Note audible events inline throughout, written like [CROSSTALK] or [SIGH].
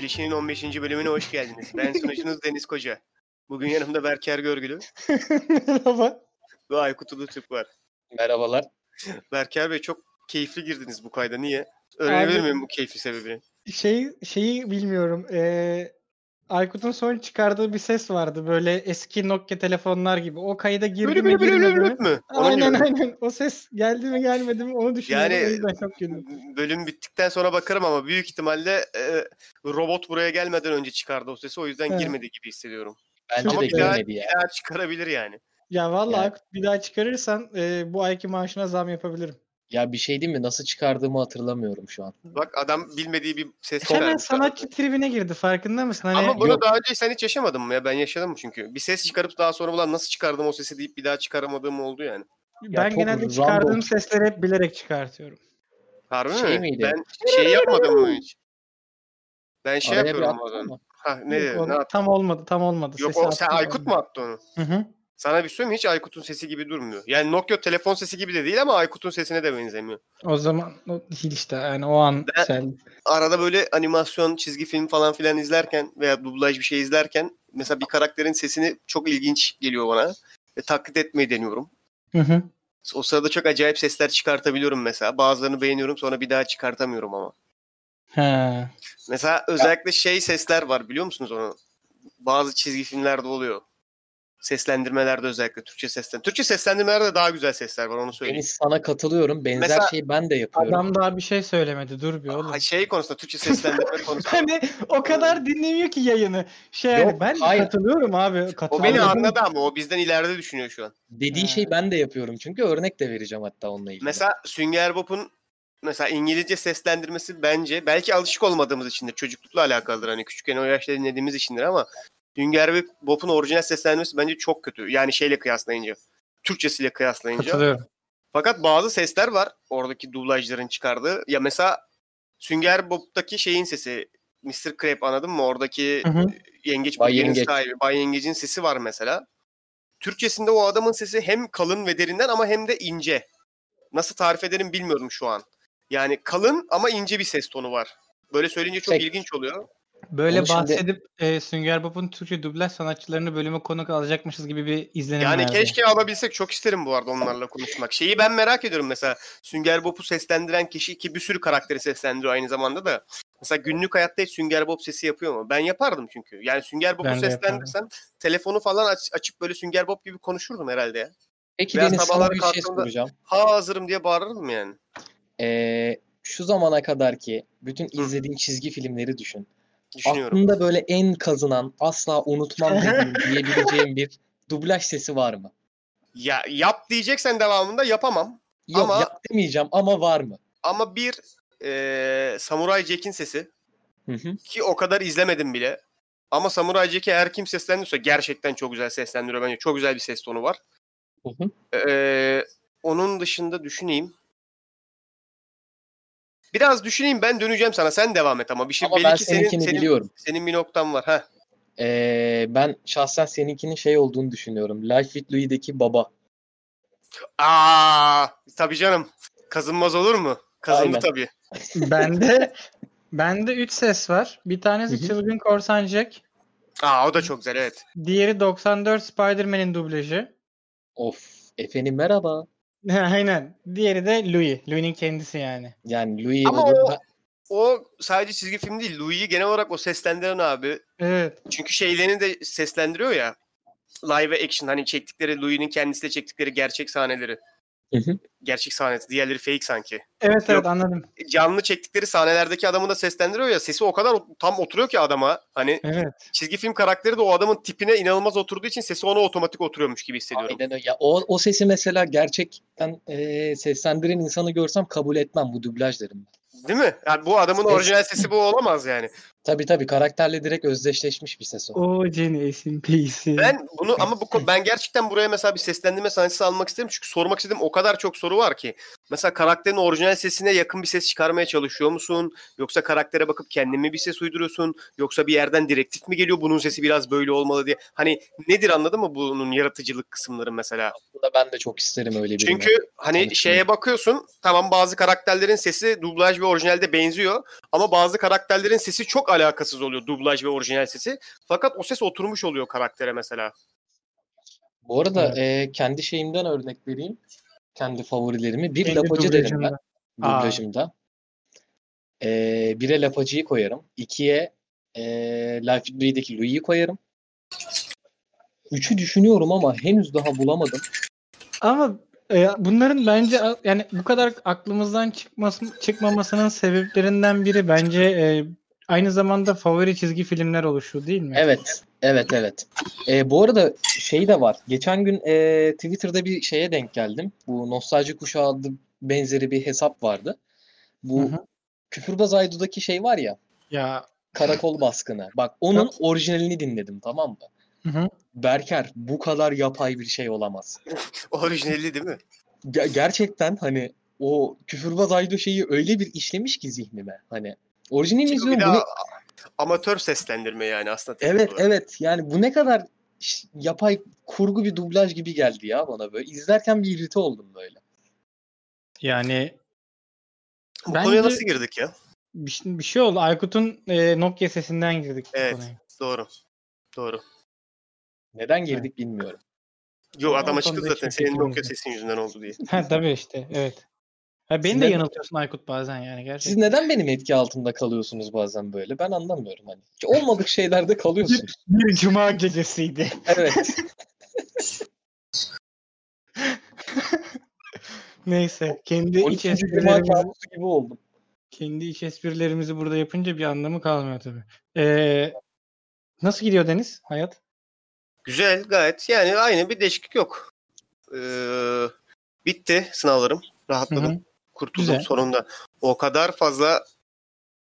Gelişi'nin 15. bölümüne hoş geldiniz. Ben sunucunuz [LAUGHS] Deniz Koca. Bugün yanımda Berker Görgülü Merhaba. ve Aykut Uluturk var. Merhabalar. Berker Bey çok keyifli girdiniz bu kayda. Niye? Öğrenebilir Abi- miyim bu keyfi sebebini? Şey şeyi bilmiyorum. Ee, Aykut'un son çıkardığı bir ses vardı. Böyle eski Nokia telefonlar gibi. O kayda girdi mi girmedi mi? mü? Onu Aynen aynen. O ses geldi mi gelmedi mi onu düşünüyorum. Yani- çok güldüm. Bölüm bittikten sonra bakarım ama büyük ihtimalle e, robot buraya gelmeden önce çıkardı o sesi. O yüzden He. girmedi gibi hissediyorum. Bence Ama de bir daha, girmedi ya. bir daha çıkarabilir yani. Ya vallahi Yani- Aykut bir daha çıkarırsan e, bu ayki maaşına zam yapabilirim. Ya bir şey değil mi? Nasıl çıkardığımı hatırlamıyorum şu an. Bak adam bilmediği bir ses Hemen çıkarmış. sanatçı tribine girdi farkında mısın? Hani Ama bunu Yok. daha önce sen hiç yaşamadın mı ya? Ben yaşadım çünkü. Bir ses çıkarıp daha sonra ulan nasıl çıkardım o sesi deyip bir daha çıkaramadığım oldu yani. ben çok genelde random. çıkardığım sesleri hep bilerek çıkartıyorum. Harbi Şey mi? miydi? Ben şey yapmadım mı hiç? Ben şey Araya yapıyorum bazen. Ha ne Yok, dedin? Ne attın? tam olmadı tam olmadı. Yok Sesi o sen Aykut mu attı onu? Hı hı. Sana bir şey söyleyeyim? Hiç Aykut'un sesi gibi durmuyor. Yani Nokia telefon sesi gibi de değil ama Aykut'un sesine de benzemiyor. O zaman o değil işte yani o an Ben- sen Arada böyle animasyon, çizgi film falan filan izlerken veya dublaj bir şey izlerken mesela bir karakterin sesini çok ilginç geliyor bana. Ve taklit etmeyi deniyorum. Hı hı. O sırada çok acayip sesler çıkartabiliyorum mesela. Bazılarını beğeniyorum sonra bir daha çıkartamıyorum ama. He. Mesela özellikle şey sesler var biliyor musunuz onu? Bazı çizgi filmlerde oluyor. Seslendirmelerde özellikle Türkçe seslen. Türkçe seslendirmelerde daha güzel sesler var onu söyleyeyim. Deniz sana katılıyorum. Benzer Mesela- şeyi ben de yapıyorum. Adam daha bir şey söylemedi. Dur bir oğlum. Ha, şey konusunda Türkçe seslendirme [LAUGHS] konusunda. Hani o kadar dinlemiyor ki yayını. Şey Yok, yani ben de hayır. katılıyorum abi. o Katılıyorum. beni anladı ama o bizden ileride düşünüyor şu an. Dediği Ha. şeyi ben de yapıyorum çünkü örnek de vereceğim hatta onunla ilgili. Mesela Sünger Bob'un mesela İngilizce seslendirmesi bence belki alışık olmadığımız içindir. Çocuklukla alakalıdır. Hani küçükken o yaşta dinlediğimiz içindir ama Sünger Bob'un orijinal seslendirmesi bence çok kötü. Yani şeyle kıyaslayınca. Türkçesiyle kıyaslayınca. Fakat bazı sesler var oradaki dublajların çıkardığı. Ya mesela Sünger Bob'taki şeyin sesi Mr. Crab anladın mı? Oradaki Hı hı. yengeç Bay Yengeç. sahibi Bay Yengeç'in sesi var mesela. Türkçesinde o adamın sesi hem kalın ve derinden ama hem de ince. Nasıl tarif ederim bilmiyorum şu an. Yani kalın ama ince bir ses tonu var. Böyle söyleyince çok Tek- ilginç oluyor. Böyle Onu şimdi- bahsedip e, Sünger Bob'un Türkçe dublaj sanatçılarını bölüme konuk alacakmışız gibi bir izlenim Yani verdi. keşke alabilsek. Çok isterim bu arada onlarla konuşmak. Şeyi ben merak ediyorum mesela. Sünger Bob'u seslendiren kişi ki bir sürü karakteri seslendiriyor aynı zamanda da. Mesela günlük hayatta hiç Sünger Bob sesi yapıyor mu? Ben yapardım çünkü. Yani Sünger Bob'u seslendirsem telefonu falan aç- açıp böyle Sünger Bob gibi konuşurdum herhalde ya. Peki Veya Deniz sana sabahları bir şey kalktığımda- soracağım. Ha hazırım diye bağırırdım yani. Ee, şu zamana kadar ki bütün izlediğin çizgi filmleri düşün. Düşünüyorum. Aklında böyle en kazınan, asla unutmam [LAUGHS] dediğin diyebileceğim bir dublaj sesi var mı? Ya yap diyeceksen devamında yapamam. Yok Ama- yap demeyeceğim ama var mı? Ama bir eee Samurai Jack'in sesi Hı hı. ki o kadar izlemedim bile. Ama Samurai Jack'i eğer kim seslendiriyorsa gerçekten çok güzel seslendiriyor bence. Çok güzel bir ses tonu var. Hı hı. Ee, onun dışında düşüneyim. Biraz düşüneyim ben döneceğim sana. Sen devam et ama bir şey Ama belli ben ki senin, seninkini senin, biliyorum. senin bir noktan var. Heh. Ee, ben şahsen seninkinin şey olduğunu düşünüyorum. Life with Louis'deki baba. Aa, tabii canım. Kazınmaz olur mu? Kazındı Aynen. tabii. [LAUGHS] Bende bende 3 ses var. Bir tanesi Hı hı. Çılgın Korsan Jack. Aa o da çok güzel evet. Diğeri 94 Spider-Man'in dublajı. Of. Efendim merhaba. Aynen. Diğeri de Louis. Louis'nin kendisi yani. Yani Louis Ama o- O sadece çizgi film değil. Louis'i genel olarak o seslendiren abi. Evet. Çünkü şeylerini de seslendiriyor ya. Live action hani çektikleri Louis'nin kendisiyle çektikleri gerçek sahneleri. Hı hı. Gerçek sahnesi. Diğerleri fake sanki. Evet evet Yok. anladım. canlı çektikleri sahnelerdeki adamı da seslendiriyor ya sesi o kadar tam oturuyor ki adama. Hani Evet. çizgi film karakteri de o adamın tipine inanılmaz oturduğu için sesi ona otomatik oturuyormuş gibi hissediyorum. Aynen öyle. Ya o, o sesi mesela gerçekten e, seslendiren insanı görsem kabul etmem bu dublaj derim. ben. Değil mi? Yani bu adamın Ses- orijinal sesi bu olamaz yani. Tabii tabii karakterle direkt özdeşleşmiş bir ses o. O Jenny P'si. Ben bunu ama bu ben gerçekten buraya mesela bir seslendirme sahnesi almak isterim çünkü sormak istediğim o kadar çok soru var ki. Mesela karakterin orijinal sesine yakın bir ses çıkarmaya çalışıyor musun? Yoksa karaktere bakıp kendin mi bir ses uyduruyorsun? Yoksa bir yerden direktif mi geliyor bunun sesi biraz böyle olmalı diye? Hani nedir anladın mı bunun yaratıcılık kısımları mesela? Aslında ben de çok isterim öyle birini. Çünkü hani Tanışmayı. şeye bakıyorsun tamam bazı karakterlerin sesi dublaj ve orijinalde benziyor ama bazı karakterlerin sesi çok alakasız oluyor dublaj ve orijinal sesi. Fakat o ses oturmuş oluyor karaktere mesela. Bu arada Evet. e, kendi şeyimden örnek vereyim. Kendi favorilerimi. Bir Kendi lapacı derim ben dublajımda. E, bire lapacıyı koyarım. İkiye e, Life is Bri'deki Louis'i koyarım. Üçü düşünüyorum ama henüz daha bulamadım. Ama e, bunların bence yani bu kadar aklımızdan çıkması, çıkmamasının sebeplerinden biri bence e, aynı zamanda favori çizgi filmler oluşu değil mi? Evet, evet, evet. E, bu arada şey de var. Geçen gün e, Twitter'da bir şeye denk geldim. Bu Nostalji Kuşağı adlı benzeri bir hesap vardı. Bu Hı hı. Küfürbaz Aydu'daki şey var ya, Ya karakol baskını. Bak onun orijinalini dinledim tamam mı? hı hı. Berker bu kadar yapay bir şey olamaz. [LAUGHS] Orijinali değil mi? Ge- gerçekten hani o Küfürbaz Aydu şeyi öyle bir işlemiş ki zihnime. Hani izliyorum. de bu ne- amatör seslendirme yani aslında. Evet olarak. evet yani bu ne kadar yapay kurgu bir dublaj gibi geldi ya bana böyle. İzlerken bir irite oldum böyle. Yani Bu Bence- konuya nasıl girdik ya? bir, şey- bir şey oldu. Aykut'un e, Nokia sesinden girdik Evet. konuya. Doğru. Doğru. Neden girdik bilmiyorum. Yo adam konuda zaten senin Nokia sesin yüzünden oldu diye. [LAUGHS] Ha tabii işte evet. Ha, beni Siz de ne- yanıltıyorsun Aykut bazen yani Siz gerçekten. neden benim etki altında kalıyorsunuz bazen böyle? Ben anlamıyorum hani. Hiç olmadık şeylerde kalıyorsunuz. [LAUGHS] Bir cuma gecesiydi. Evet. [LAUGHS] Neyse kendi iç 12. Cuma esprilerimizi, kabusu gibi oldum. kendi iç esprilerimizi burada yapınca bir anlamı kalmıyor tabii. Ee, nasıl gidiyor Deniz hayat? Güzel gayet. Yani aynı bir değişiklik yok. Ee, bitti sınavlarım. Rahatladım. Hı hı. Kurtuldum Güzel. sonunda. O kadar fazla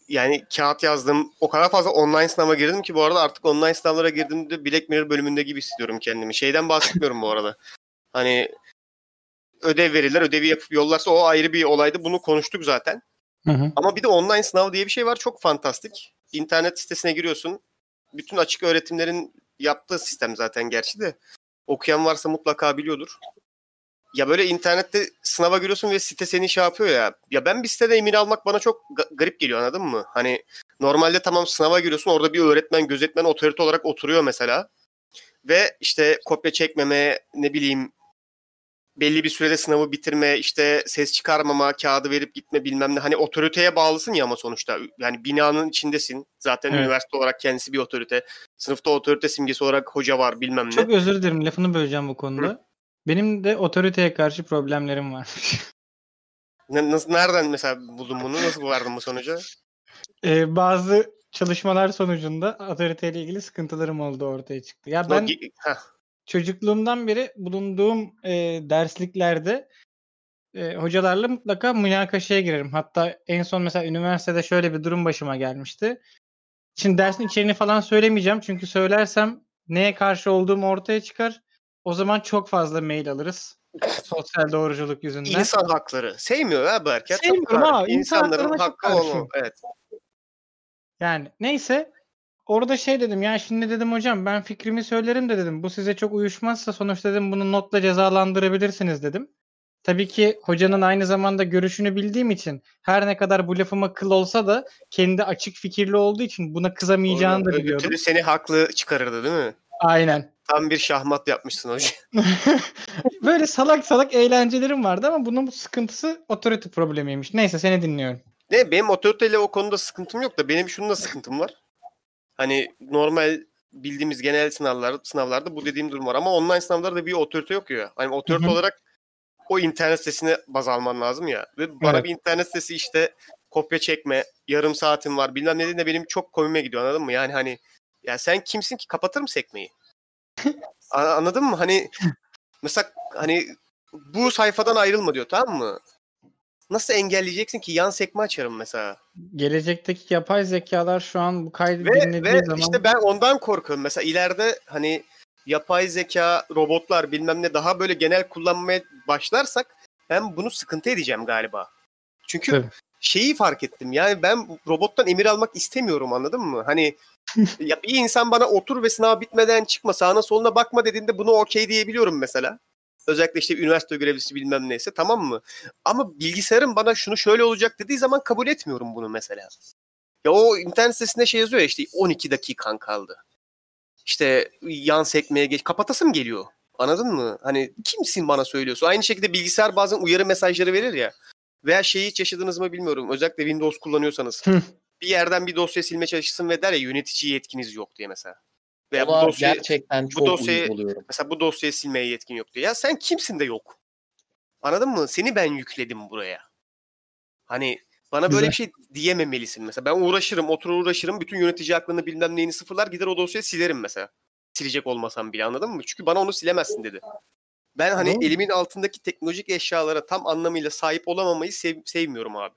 yani kağıt yazdım. O kadar fazla online sınava girdim ki bu arada artık online sınavlara girdiğimde Black Mirror bölümünde gibi hissediyorum kendimi. Şeyden bahsetmiyorum bu arada. Hani ödev verirler, ödevi yapıp yollarsa o ayrı bir olaydı. Bunu konuştuk zaten. Hı hı. Ama bir de online sınav diye bir şey var. Çok fantastik. İnternet sitesine giriyorsun. Bütün açık öğretimlerin yaptığı sistem zaten gerçi de. Okuyan varsa mutlaka biliyordur. Ya böyle internette sınava giriyorsun ve site seni şey yapıyor ya. Ya ben bir sitede emir almak bana çok ga- garip geliyor anladın mı? Hani normalde tamam sınava giriyorsun orada bir öğretmen, gözetmen otorite olarak oturuyor mesela. Ve işte kopya çekmeme, ne bileyim belli bir sürede sınavı bitirme, işte ses çıkarmama, kağıdı verip gitme bilmem ne. Hani otoriteye bağlısın ya ama sonuçta. Yani binanın içindesin. Zaten Evet. üniversite olarak kendisi bir otorite. Sınıfta otorite simgesi olarak hoca var bilmem ne. Çok özür dilerim lafını böleceğim bu konuda. Benim de otoriteye karşı problemlerim var. [LAUGHS] Ne- nasıl, nereden mesela buldun bunu? Nasıl vardın bu sonuca? Ee, bazı çalışmalar sonucunda otoriteyle ilgili sıkıntılarım oldu ortaya çıktı. Ya ben çocukluğumdan beri bulunduğum e, dersliklerde e, hocalarla mutlaka münakaşaya girerim. Hatta en son mesela üniversitede şöyle bir durum başıma gelmişti. Şimdi dersin içeriğini falan söylemeyeceğim çünkü söylersem neye karşı olduğum ortaya çıkar. O zaman çok fazla mail alırız. [LAUGHS] Sosyal doğruculuk yüzünden. İnsan hakları. Sevmiyor ya Berker. Çok Sevmiyorum insan İnsanların hakkı olma. Evet. Yani neyse orada şey dedim ya şimdi dedim hocam ben fikrimi söylerim de dedim. Bu size çok uyuşmazsa sonuçta dedim bunu notla cezalandırabilirsiniz dedim. Tabii ki hocanın aynı zamanda görüşünü bildiğim için her ne kadar bu lafıma kıl olsa da kendi açık fikirli olduğu için buna kızamayacağını da Öbür biliyordum. türlü seni haklı çıkarırdı değil mi? Aynen. Tam bir şahmat yapmışsın hocam. [LAUGHS] Böyle salak salak eğlencelerim vardı ama bunun sıkıntısı otorite problemiymiş. Neyse seni dinliyorum. Ne benim otoriteyle o konuda sıkıntım yok da benim şununla sıkıntım var. Hani normal bildiğimiz genel sınavlar sınavlarda bu dediğim durum var ama online sınavlarda bir otorite yok ya. Hani otorite olarak o internet sitesine baz alman lazım ya. Ve bana Evet. bir internet sitesi işte kopya çekme, yarım saatim var bilmem ne dediğinde benim çok komime gidiyor anladın mı? Yani hani ya sen kimsin ki kapatır mı sekmeyi? Anladın mı? Hani mesela hani bu sayfadan ayrılma diyor tamam mı? Nasıl engelleyeceksin ki? Yan sekme açarım mesela. Gelecekteki yapay zekalar şu an bu kaydı Ve, dinlediği ve zaman işte ben ondan korkuyorum. Mesela ileride hani yapay zeka, robotlar bilmem ne daha böyle genel kullanmaya başlarsak hem bunu sıkıntı edeceğim galiba. Çünkü Tabii. şeyi fark ettim. Yani ben robottan emir almak istemiyorum anladın mı? Hani [LAUGHS] ya bir insan bana otur ve sınav bitmeden çıkma sağına soluna bakma dediğinde bunu okey diyebiliyorum mesela. Özellikle işte üniversite görevlisi bilmem neyse tamam mı? Ama bilgisayarın bana şunu şöyle olacak dediği zaman kabul etmiyorum bunu mesela. Ya o internet sitesinde şey yazıyor ya işte 12 dakikan kaldı. İşte yan sekmeye geç. Kapatasım geliyor. Anladın mı? Hani kimsin bana söylüyorsun? Aynı şekilde bilgisayar bazen uyarı mesajları verir ya. Veya şeyi hiç yaşadınız mı bilmiyorum. Özellikle Windows kullanıyorsanız. Bir yerden bir dosya silme çalışsın ve der ya yönetici yetkiniz yok diye mesela. Veya bu Ona dosyayı, gerçekten çok dosyayı- uyuz oluyorum. mesela bu dosyayı silmeye yetkin yok diye. Ya sen kimsin de yok. Anladın mı? Seni ben yükledim buraya. Hani bana böyle Güzel. bir şey diyememelisin mesela. Ben uğraşırım, oturur uğraşırım. Bütün yönetici aklını bilmem neyini sıfırlar. Gider o dosyayı silerim mesela. Silecek olmasam bile anladın mı? Çünkü bana onu silemezsin dedi. Ben hani elimin altındaki teknolojik eşyalara tam anlamıyla sahip olamamayı sev- sevmiyorum abi.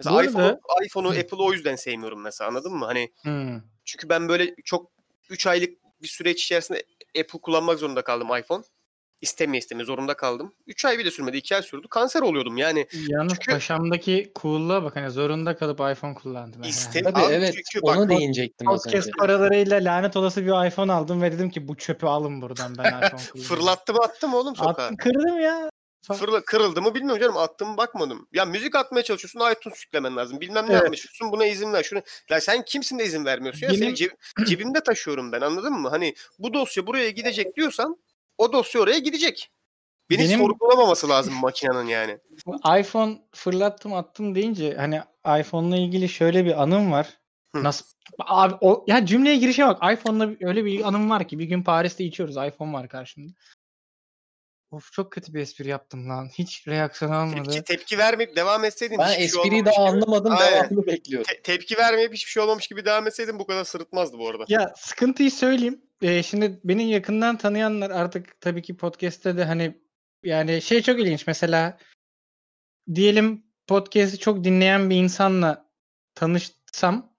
Mesela iPhone'u, iPhone'u Apple'ı o yüzden sevmiyorum mesela anladın mı? Hani Hmm. çünkü ben böyle çok 3 aylık bir süreç içerisinde Apple kullanmak zorunda kaldım iPhone. İstemeye istemeye zorunda kaldım. 3 ay bile sürmedi. 2 ay sürdü. Kanser oluyordum yani. Yalnız Çünkü- paşamdaki cool'luğa bak hani zorunda kalıp iPhone kullandım. yani. Tabii Abi evet çünkü ona bak- değinecektim az önce. Paralarıyla lanet olası bir iPhone aldım ve dedim ki bu çöpü alın buradan ben [LAUGHS] iPhone kullanıyorum. Fırlattım attım oğlum sokağa. Attım kırdım ya. Fırla, kırıldı mı bilmiyorum canım. Attım bakmadım. Ya müzik atmaya çalışıyorsun iTunes yüklemen lazım. Bilmem ne Evet. çalışıyorsun. Buna izin ver. Şunu... Ya sen kimsin de izin vermiyorsun? Ya Benim- seni ceb- [CLEARS THROAT] cebimde taşıyorum ben anladın mı? Hani bu dosya buraya gidecek diyorsan o dosya oraya gidecek. Beni Benim- sorgulamaması lazım [LAUGHS] makinenin yani. İPhone fırlattım attım deyince hani iPhone'la ilgili şöyle bir anım var. Hı. Nasıl abi o ya cümleye girişe bak. iPhone'la öyle bir anım var ki bir gün Paris'te içiyoruz. iPhone var karşımda. Of çok kötü bir espri yaptım lan. Hiç reaksiyon almadı. Tepki, tepki vermeyip devam etseydin Ben hiçbir şey espriyi olmamış daha gibi- anlamadım Aynen. devamını bekliyorum. Te- tepki vermeyip hiçbir şey olmamış gibi devam etseydin bu kadar sırıtmazdı bu arada. Ya sıkıntıyı söyleyeyim. Ee, şimdi beni yakından tanıyanlar artık tabii ki podcast'te de hani yani şey çok ilginç. Mesela diyelim podcast'i çok dinleyen bir insanla tanışsam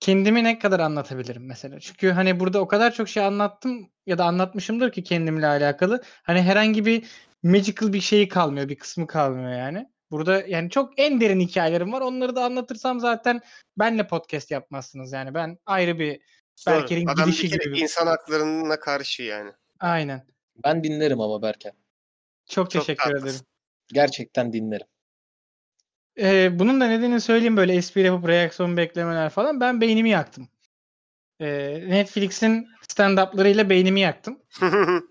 kendimi ne kadar anlatabilirim mesela. Çünkü hani burada o kadar çok şey anlattım ya da anlatmışımdır ki kendimle alakalı. Hani herhangi bir magical bir şeyi kalmıyor, bir kısmı kalmıyor yani. Burada yani çok en derin hikayelerim var. Onları da anlatırsam zaten benle podcast yapmazsınız yani. Ben ayrı bir. Berker'in gidişi bir gibi. insan haklarına karşı yani. Aynen. Ben dinlerim ama Berker. Çok, Çok teşekkür haklısın. ederim. Gerçekten dinlerim. Ee, bunun da nedenini söyleyeyim böyle espri yapıp reaksiyon beklemeler falan. Ben beynimi yaktım. Ee, Netflix'in stand-up'larıyla beynimi yaktım. [LAUGHS]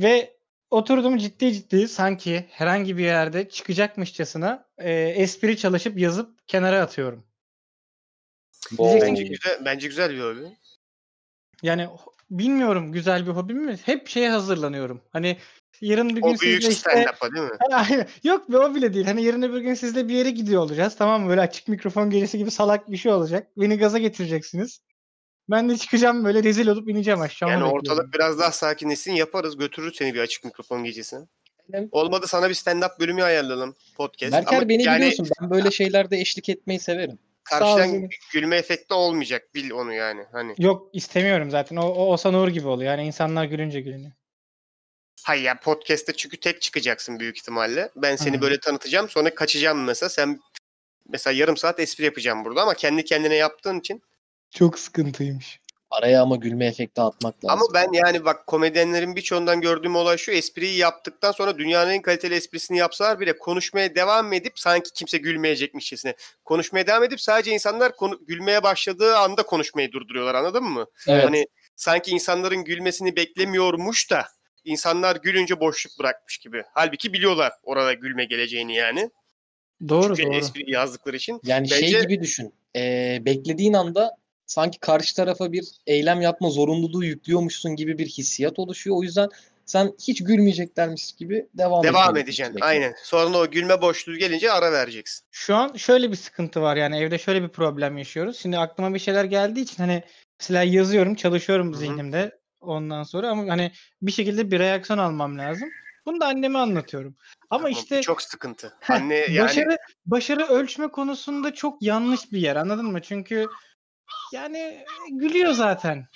Ve oturdum ciddi ciddi sanki herhangi bir yerde çıkacakmışçasına e, espri çalışıp yazıp kenara atıyorum. Diyeceksin bence ki- güzel bence güzel bir hobi. Yani bilmiyorum güzel bir hobi mi? Hep şeye hazırlanıyorum. Hani yarın bir gün O büyük sizle işte değil mi? [LAUGHS] Yok be o bile değil. Hani yarın öbür gün sizle bir yere gidiyor olacağız. Tamam mı? Böyle açık mikrofon gecesi gibi salak bir şey olacak. Beni gaza getireceksiniz. Ben de çıkacağım böyle rezil olup ineceğim aşağı. Yani ortalık bekliyorum. biraz daha sakinleşsin yaparız götürür seni bir açık mikrofon gecesine. Evet. Olmadı sana bir stand-up bölümü ayarlayalım podcast. Berker Ama beni yani biliyorsun ben böyle şeylerde eşlik etmeyi severim. Karşıdan gülme efekti olmayacak bil onu yani. Hani Yok istemiyorum zaten. O, o Osan Uğur gibi oluyor. Yani insanlar gülünce gülünüyor. hayır ya podcast'te çünkü tek çıkacaksın büyük ihtimalle. Ben seni Hı. böyle tanıtacağım sonra kaçacağım mesela. Sen mesela yarım saat espri yapacağım burada ama kendi kendine yaptığın için. Çok sıkıntıymış. Araya ama gülme efekti atmak lazım. Ama ben yani bak komedyenlerin birçoğundan gördüğüm olay şu espriyi yaptıktan sonra dünyanın en kaliteli esprisini yapsalar bile konuşmaya devam edip sanki kimse gülmeyecekmişçesine konuşmaya devam edip sadece insanlar konu, gülmeye başladığı anda konuşmayı durduruyorlar anladın mı? evet. Hani sanki insanların gülmesini beklemiyormuş da insanlar gülünce boşluk bırakmış gibi. Halbuki biliyorlar orada gülme geleceğini yani. Doğru Çünkü doğru. espriyi yazdıkları için. Yani şey Bence- gibi düşün. Ee, beklediğin anda sanki karşı tarafa bir eylem yapma zorunluluğu yüklüyormuşsun gibi bir hissiyat oluşuyor. O yüzden sen hiç gülmeyeceklermiş gibi devam Devam edeceksin. sürekli. Aynen. Sonra da o gülme boşluğu gelince ara vereceksin. Şu an şöyle bir sıkıntı var yani evde şöyle bir problem yaşıyoruz. Şimdi aklıma bir şeyler geldiği için hani mesela yazıyorum, çalışıyorum Hı hı. zihnimde ondan sonra ama hani bir şekilde bir reaksiyon almam lazım. Bunu da anneme anlatıyorum. Ama Ama işte çok sıkıntı. Anne yani başarı başarı ölçme konusunda çok yanlış bir yer anladın mı? Çünkü yani gülüyor zaten.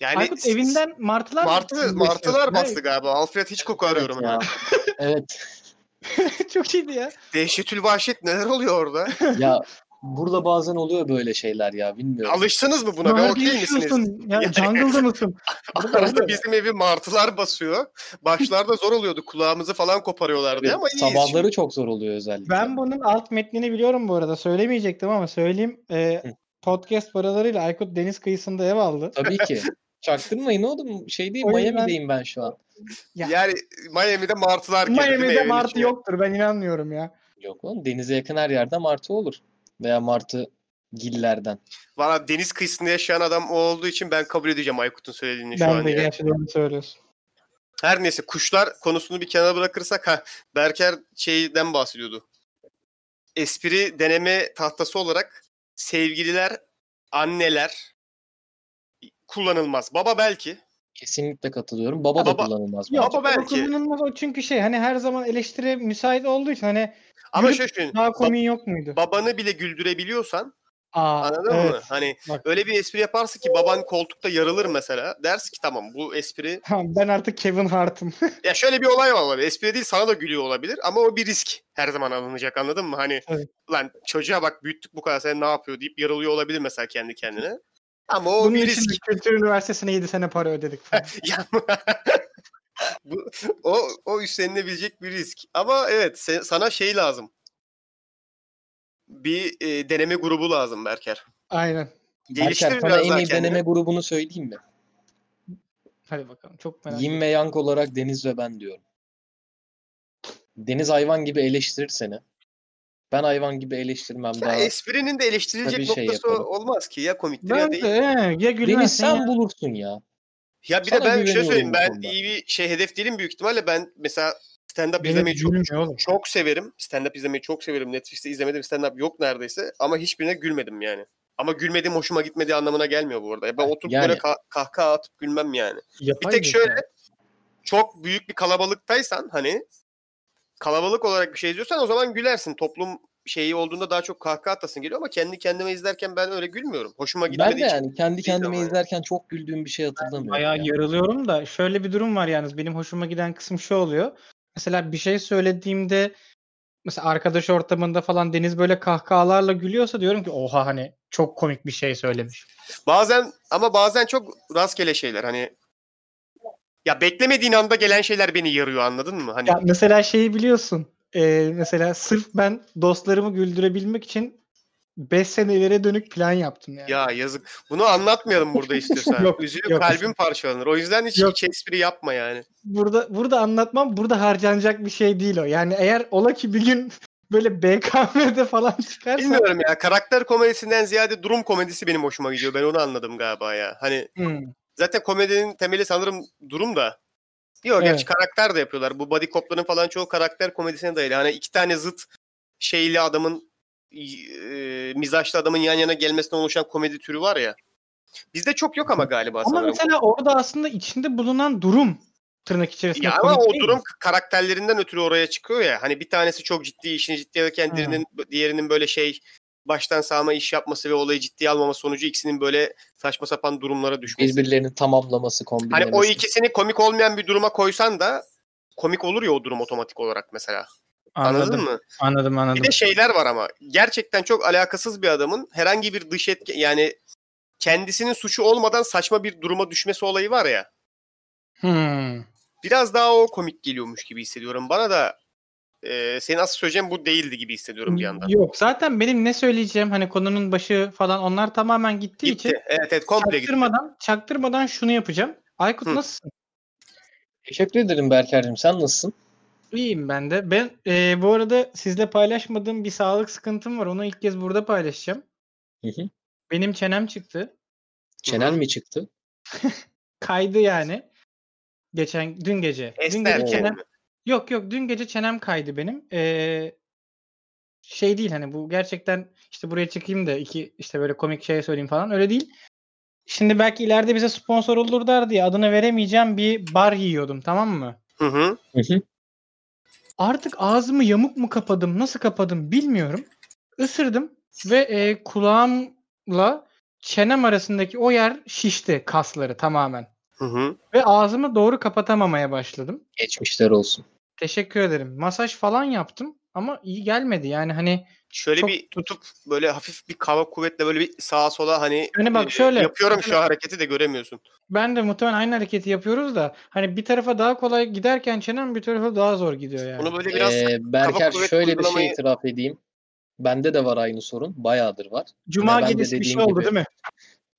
yani Aykut evinden martılar Martı, martılar bastı galiba. Alfred Hitchcock arıyorum Evet, ya. ben. evet. [LAUGHS] Çok iyiydi ya. Dehşetül vahşet neler oluyor orada? Ya burada bazen oluyor böyle şeyler ya bilmiyorum. Alıştınız mı buna? Nerede okey misiniz? Ya Yani- jungle'da mısın? [LAUGHS] Arada bizim evi martılar basıyor. Başlarda zor oluyordu. Kulağımızı falan koparıyorlardı Tabii, ama iyiyiz. sabahları çok zor oluyor özellikle. Ben bunun alt metnini biliyorum bu arada. Söylemeyecektim ama söyleyeyim. Ee. Podcast paralarıyla Aykut deniz kıyısında ev aldı. Tabii ki. [LAUGHS] Çaktırmayın oğlum. Şey değil O yüzden- Miami'deyim ben şu an. Ya. Yani Miami'de martılar girdi değil mi Miami'de evin martı içine? yoktur ben inanmıyorum ya. Yok lan denize yakın her yerde martı olur. Veya martı gillerden. Valla deniz kıyısında yaşayan adam o olduğu için ben kabul edeceğim Aykut'un söylediğini şu Ben an. de yani. gerçi doğru söylüyorsun. Her neyse kuşlar konusunu bir kenara bırakırsak ha Berker şeyden bahsediyordu. Espri deneme tahtası olarak sevgililer, anneler kullanılmaz. Baba belki. Kesinlikle katılıyorum. Baba, da Baba- kullanılmaz. Yok, bence. Baba belki. kullanılmaz o çünkü şey hani her zaman eleştiri müsait olduğu için hani Ama şöyle düşün. daha ba- komiği yok muydu? babanı bile güldürebiliyorsan Aa, anladın evet. mı? Hani Bak. öyle bir espri yaparsın ki baban koltukta yarılır mesela. Dersin ki tamam bu espri [LAUGHS] Tamam, ben artık Kevin Hart'ım. [LAUGHS] Ya şöyle bir olay olabilir. Espri değil sana da gülüyor olabilir ama o bir risk her zaman alınacak anladın mı? Hani Evet. lan çocuğa bak büyüttük bu kadar sen ne yapıyor deyip yaralıyor olabilir mesela kendi kendine. Ama o Bunun bir risk. Kültür Üniversitesi'ne 7 sene para ödedik falan. [LAUGHS] Ya- bu, o, o üstlenilebilecek bir risk. Ama evet sana şey lazım. Bir e, deneme grubu lazım Berker. Aynen. Geliştir Berker, sana biraz en iyi kendini. deneme grubunu söyleyeyim mi? Hadi bakalım. Çok merak Yin ediyorum. ve Yang olarak Deniz ve ben diyorum. Deniz hayvan gibi eleştirir seni. Ben hayvan gibi eleştirmem Ya daha. esprinin de eleştirilecek şey noktası yaparım. olmaz ki ya komiktir ya Ben değil. de he, ya Deniz gülmezsin sen ya. bulursun ya. Ya bir Sana de ben şöyle söyleyeyim ben iyi bir şey hedef değilim büyük ihtimalle ben mesela stand-up izlemeyi çok, oğlum. çok severim. Stand-up izlemeyi çok severim. Netflix'te izlemedim stand-up yok neredeyse ama hiçbirine gülmedim yani. Ama gülmediğim hoşuma gitmediği anlamına gelmiyor bu arada. Ben oturup Yani. böyle ka- kahkaha atıp gülmem yani. Bir tek şöyle çok büyük bir kalabalıktaysan hani kalabalık olarak bir şey izliyorsan o zaman gülersin. Toplum şeyi olduğunda daha çok kahkaha atasın geliyor ama kendi kendime izlerken ben öyle gülmüyorum. Hoşuma Ben gitmediği de için. yani kendi değil kendime yani. izlerken çok güldüğüm bir şey hatırlamıyorum. Bayağı ya. yarılıyorum da şöyle bir durum var yalnız benim hoşuma giden kısım şu oluyor. Mesela bir şey söylediğimde mesela arkadaş ortamında falan Deniz böyle kahkahalarla gülüyorsa diyorum ki oha hani çok komik bir şey söylemiş. Bazen ama bazen çok rastgele şeyler hani ya beklemediğin anda gelen şeyler beni yarıyor anladın mı? Hani Ya mesela şeyi biliyorsun. e, mesela sırf ben dostlarımı güldürebilmek için 5 sene ileriye dönük plan yaptım yani. ya yazık. Bunu anlatmayalım burada istiyorsan. [LAUGHS] Yok, Üzülüp yok. kalbim parçalanır. O yüzden hiç, Yok. hiç espri yapma yani. Burada burada anlatmam burada harcanacak bir şey değil o. Yani eğer ola ki bir gün böyle BKM'de falan çıkarsa Bilmiyorum ya karakter komedisinden ziyade durum komedisi benim hoşuma gidiyor. Ben onu anladım galiba ya. Hani Hmm. zaten komedinin temeli sanırım durum da. Yok gerçi karakter de yapıyorlar. Bu body cop'ların falan çoğu karakter komedisine dayalı. Hani iki tane zıt şeyli adamın e, mizaçlı adamın yan yana gelmesinden oluşan komedi türü var ya. Bizde çok yok ama galiba Ama sanırım. mesela orada aslında içinde bulunan durum tırnak içerisinde Ya ama o durum mi? karakterlerinden ötürü oraya çıkıyor ya. Hani bir tanesi çok ciddi işini ciddiye alırken Hı. diğerinin, diğerinin böyle şey baştan sağma iş yapması ve olayı ciddiye almama sonucu ikisinin böyle saçma sapan durumlara düşmesi. Birbirlerini tamamlaması, kombinlemesi. Hani o ikisini komik olmayan bir duruma koysan da komik olur ya o durum otomatik olarak mesela. Anladın Anladım, mı? Anladım anladım. Bir de şeyler var ama gerçekten çok alakasız bir adamın herhangi bir dış etki yani kendisinin suçu olmadan saçma bir duruma düşmesi olayı var ya. Hmm. Biraz daha o komik geliyormuş gibi hissediyorum. Bana da e, senin asıl söyleyeceğin bu değildi gibi hissediyorum bir yandan. Yok zaten benim ne söyleyeceğim hani konunun başı falan onlar tamamen gittiği Gitti. için Evet evet komple gitti. çaktırmadan, çaktırmadan şunu yapacağım. Aykut Hı. nasılsın? Teşekkür ederim Berker'cim. Sen nasılsın? İyiyim ben de. Ben e, bu arada sizle paylaşmadığım bir sağlık sıkıntım var. Onu ilk kez burada paylaşacağım. Hı hı. Benim çenem çıktı. Çenen mi çıktı? [LAUGHS] Kaydı yani. Geçen dün gece. Dün gece çenem mi? Yok yok dün gece çenem kaydı benim. Ee, şey değil hani bu gerçekten işte buraya çıkayım da iki işte böyle komik şey söyleyeyim falan öyle değil. Şimdi belki ileride bize sponsor olurlar diye adını veremeyeceğim bir bar yiyordum tamam mı? Hı hı. Hı hı. Artık ağzımı yamuk mu kapadım nasıl kapadım bilmiyorum. Isırdım ve e, kulağımla çenem arasındaki o yer şişti kasları tamamen. Hı hı. Ve ağzımı doğru kapatamamaya başladım. Geçmişler olsun. Teşekkür ederim. Masaj falan yaptım ama iyi gelmedi. Yani hani Şöyle Çok bir tutup böyle hafif bir kaba kuvvetle böyle bir sağa sola hani Hani bak e, şöyle, yapıyorum şu hareketi de göremiyorsun. ben de muhtemelen aynı hareketi yapıyoruz da hani bir tarafa daha kolay giderken çenem bir tarafa daha zor gidiyor yani. Bunu böyle biraz Ee, Berker şöyle bir şey uygulamayı- itiraf edeyim. Bende de var aynı sorun. Bayağıdır var. Cuma de gecesi bir şey oldu gibi- değil mi?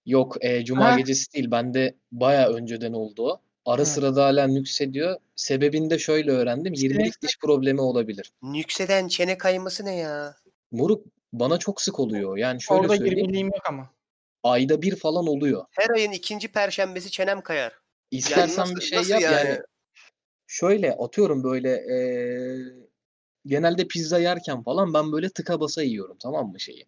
Yok e, cuma Ha. gecesi değil. Bende bayağı önceden oldu o. Ara Ha. sıra da hala nüksediyor. Sebebini de şöyle öğrendim. 20'lik diş problemi olabilir. nükseden çene kayması ne ya? Moruk bana çok sık oluyor. Yani şöyle Orada söyleyeyim. 20'liğim yok ama. Ayda bir falan oluyor. Her ayın ikinci perşembesi çenem kayar. İstersen nasıl- bir şey yap yani? yani. Şöyle atıyorum böyle eee, genelde pizza yerken falan ben böyle tıka basa yiyorum tamam mı şeyi.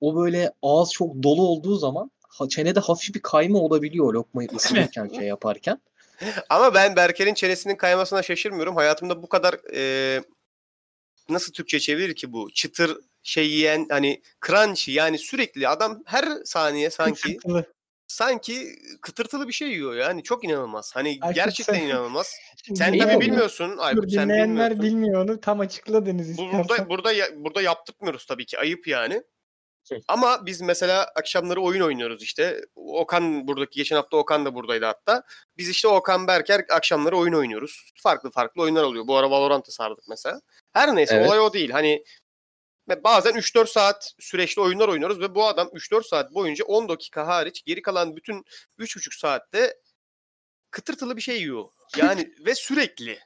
O böyle ağız çok dolu olduğu zaman ha- çenede hafif bir kayma olabiliyor lokmayı ısırırken şey yaparken. [LAUGHS] Ama ben Berker'in çenesinin kaymasına şaşırmıyorum. Hayatımda bu kadar e, nasıl Türkçe çevirir ki bu? Çıtır şey yiyen hani crunchy yani sürekli adam her saniye sanki Kıtırtılı. sanki kıtırtılı bir şey yiyor yani çok inanılmaz. Hani Aykut gerçekten sen- inanılmaz. [LAUGHS] Sen tabii bilmiyorsun Aykut sen dinleyenler bilmiyorsun. bilmiyor onu. Tam açıkladınız Bu- istersen. Burada burada burada yaptırmıyoruz tabii ki. Ayıp yani. Şey. Ama biz mesela akşamları oyun oynuyoruz işte. Okan buradaki geçen hafta Okan da buradaydı hatta. Biz işte Okan Berker akşamları oyun oynuyoruz. Farklı farklı oyunlar oluyor. Bu ara Valorant'ı sardık mesela. Her neyse Evet. olay o değil. Hani ve bazen 3-4 saat süreçli oyunlar oynuyoruz ve bu adam 3-4 saat boyunca 10 dakika hariç geri kalan bütün 3,5 saatte kıtırtılı bir şey yiyor. Yani [LAUGHS] ve sürekli.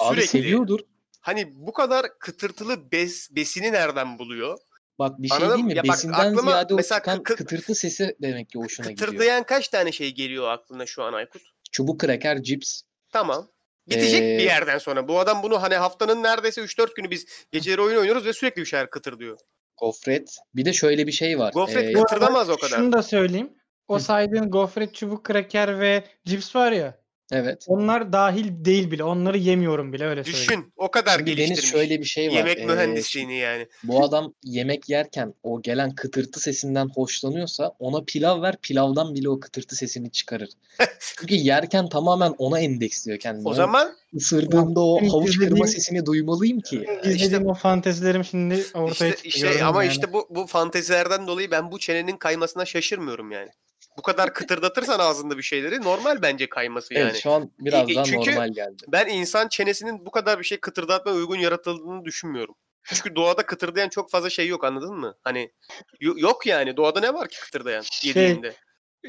Abi Sürekli. seviyordur. Hani bu kadar kıtırtılı bes, besini nereden buluyor? Bak bir şey Anladın değil mi? Ya bak, Besinden aklıma ziyade o mesela çıkan kı- kı- kıtırtı sesi demek ki hoşuna gidiyor. Kıtırdayan kaç tane şey geliyor aklına şu an Aykut? Çubuk kraker, cips. Tamam. Bitecek Ee, bir yerden sonra. Bu adam bunu hani haftanın neredeyse 3-4 günü biz geceleri oyun oynuyoruz ve sürekli bir şeyler kıtır diyor. Gofret. Bir de şöyle bir şey var. Gofret Ee, kıtırdamaz o kadar. Şunu da söyleyeyim. O saydığın gofret, çubuk, kraker ve cips var ya. Evet. Onlar dahil değil bile. Onları yemiyorum bile öyle söyleyeyim. Düşün o kadar Şimdi geliştirmiş. Deniz şöyle bir şey var. Yemek Ee, mühendisliğini yani. Bu adam yemek yerken o gelen kıtırtı sesinden hoşlanıyorsa ona pilav ver pilavdan bile o kıtırtı sesini çıkarır. [LAUGHS] Çünkü yerken tamamen ona endeksliyor kendini. O zaman ısırdığımda o havuç kırma sesini duymalıyım ki. İzlediğim işte- o fantezilerim şimdi ortaya işte, çıktı. işte ama yani? işte bu bu fantezilerden dolayı ben bu çenenin kaymasına şaşırmıyorum yani. Bu kadar kıtırdatırsan ağzında bir şeyleri normal bence kayması yani. Evet şu an biraz E, daha çünkü- normal geldi. Ben insan çenesinin bu kadar bir şey kıtırdatmaya uygun yaratıldığını düşünmüyorum. Çünkü doğada kıtırdayan çok fazla şey yok anladın mı? Hani yo- yok yani doğada ne var ki kıtırdayan Şey, yediğinde?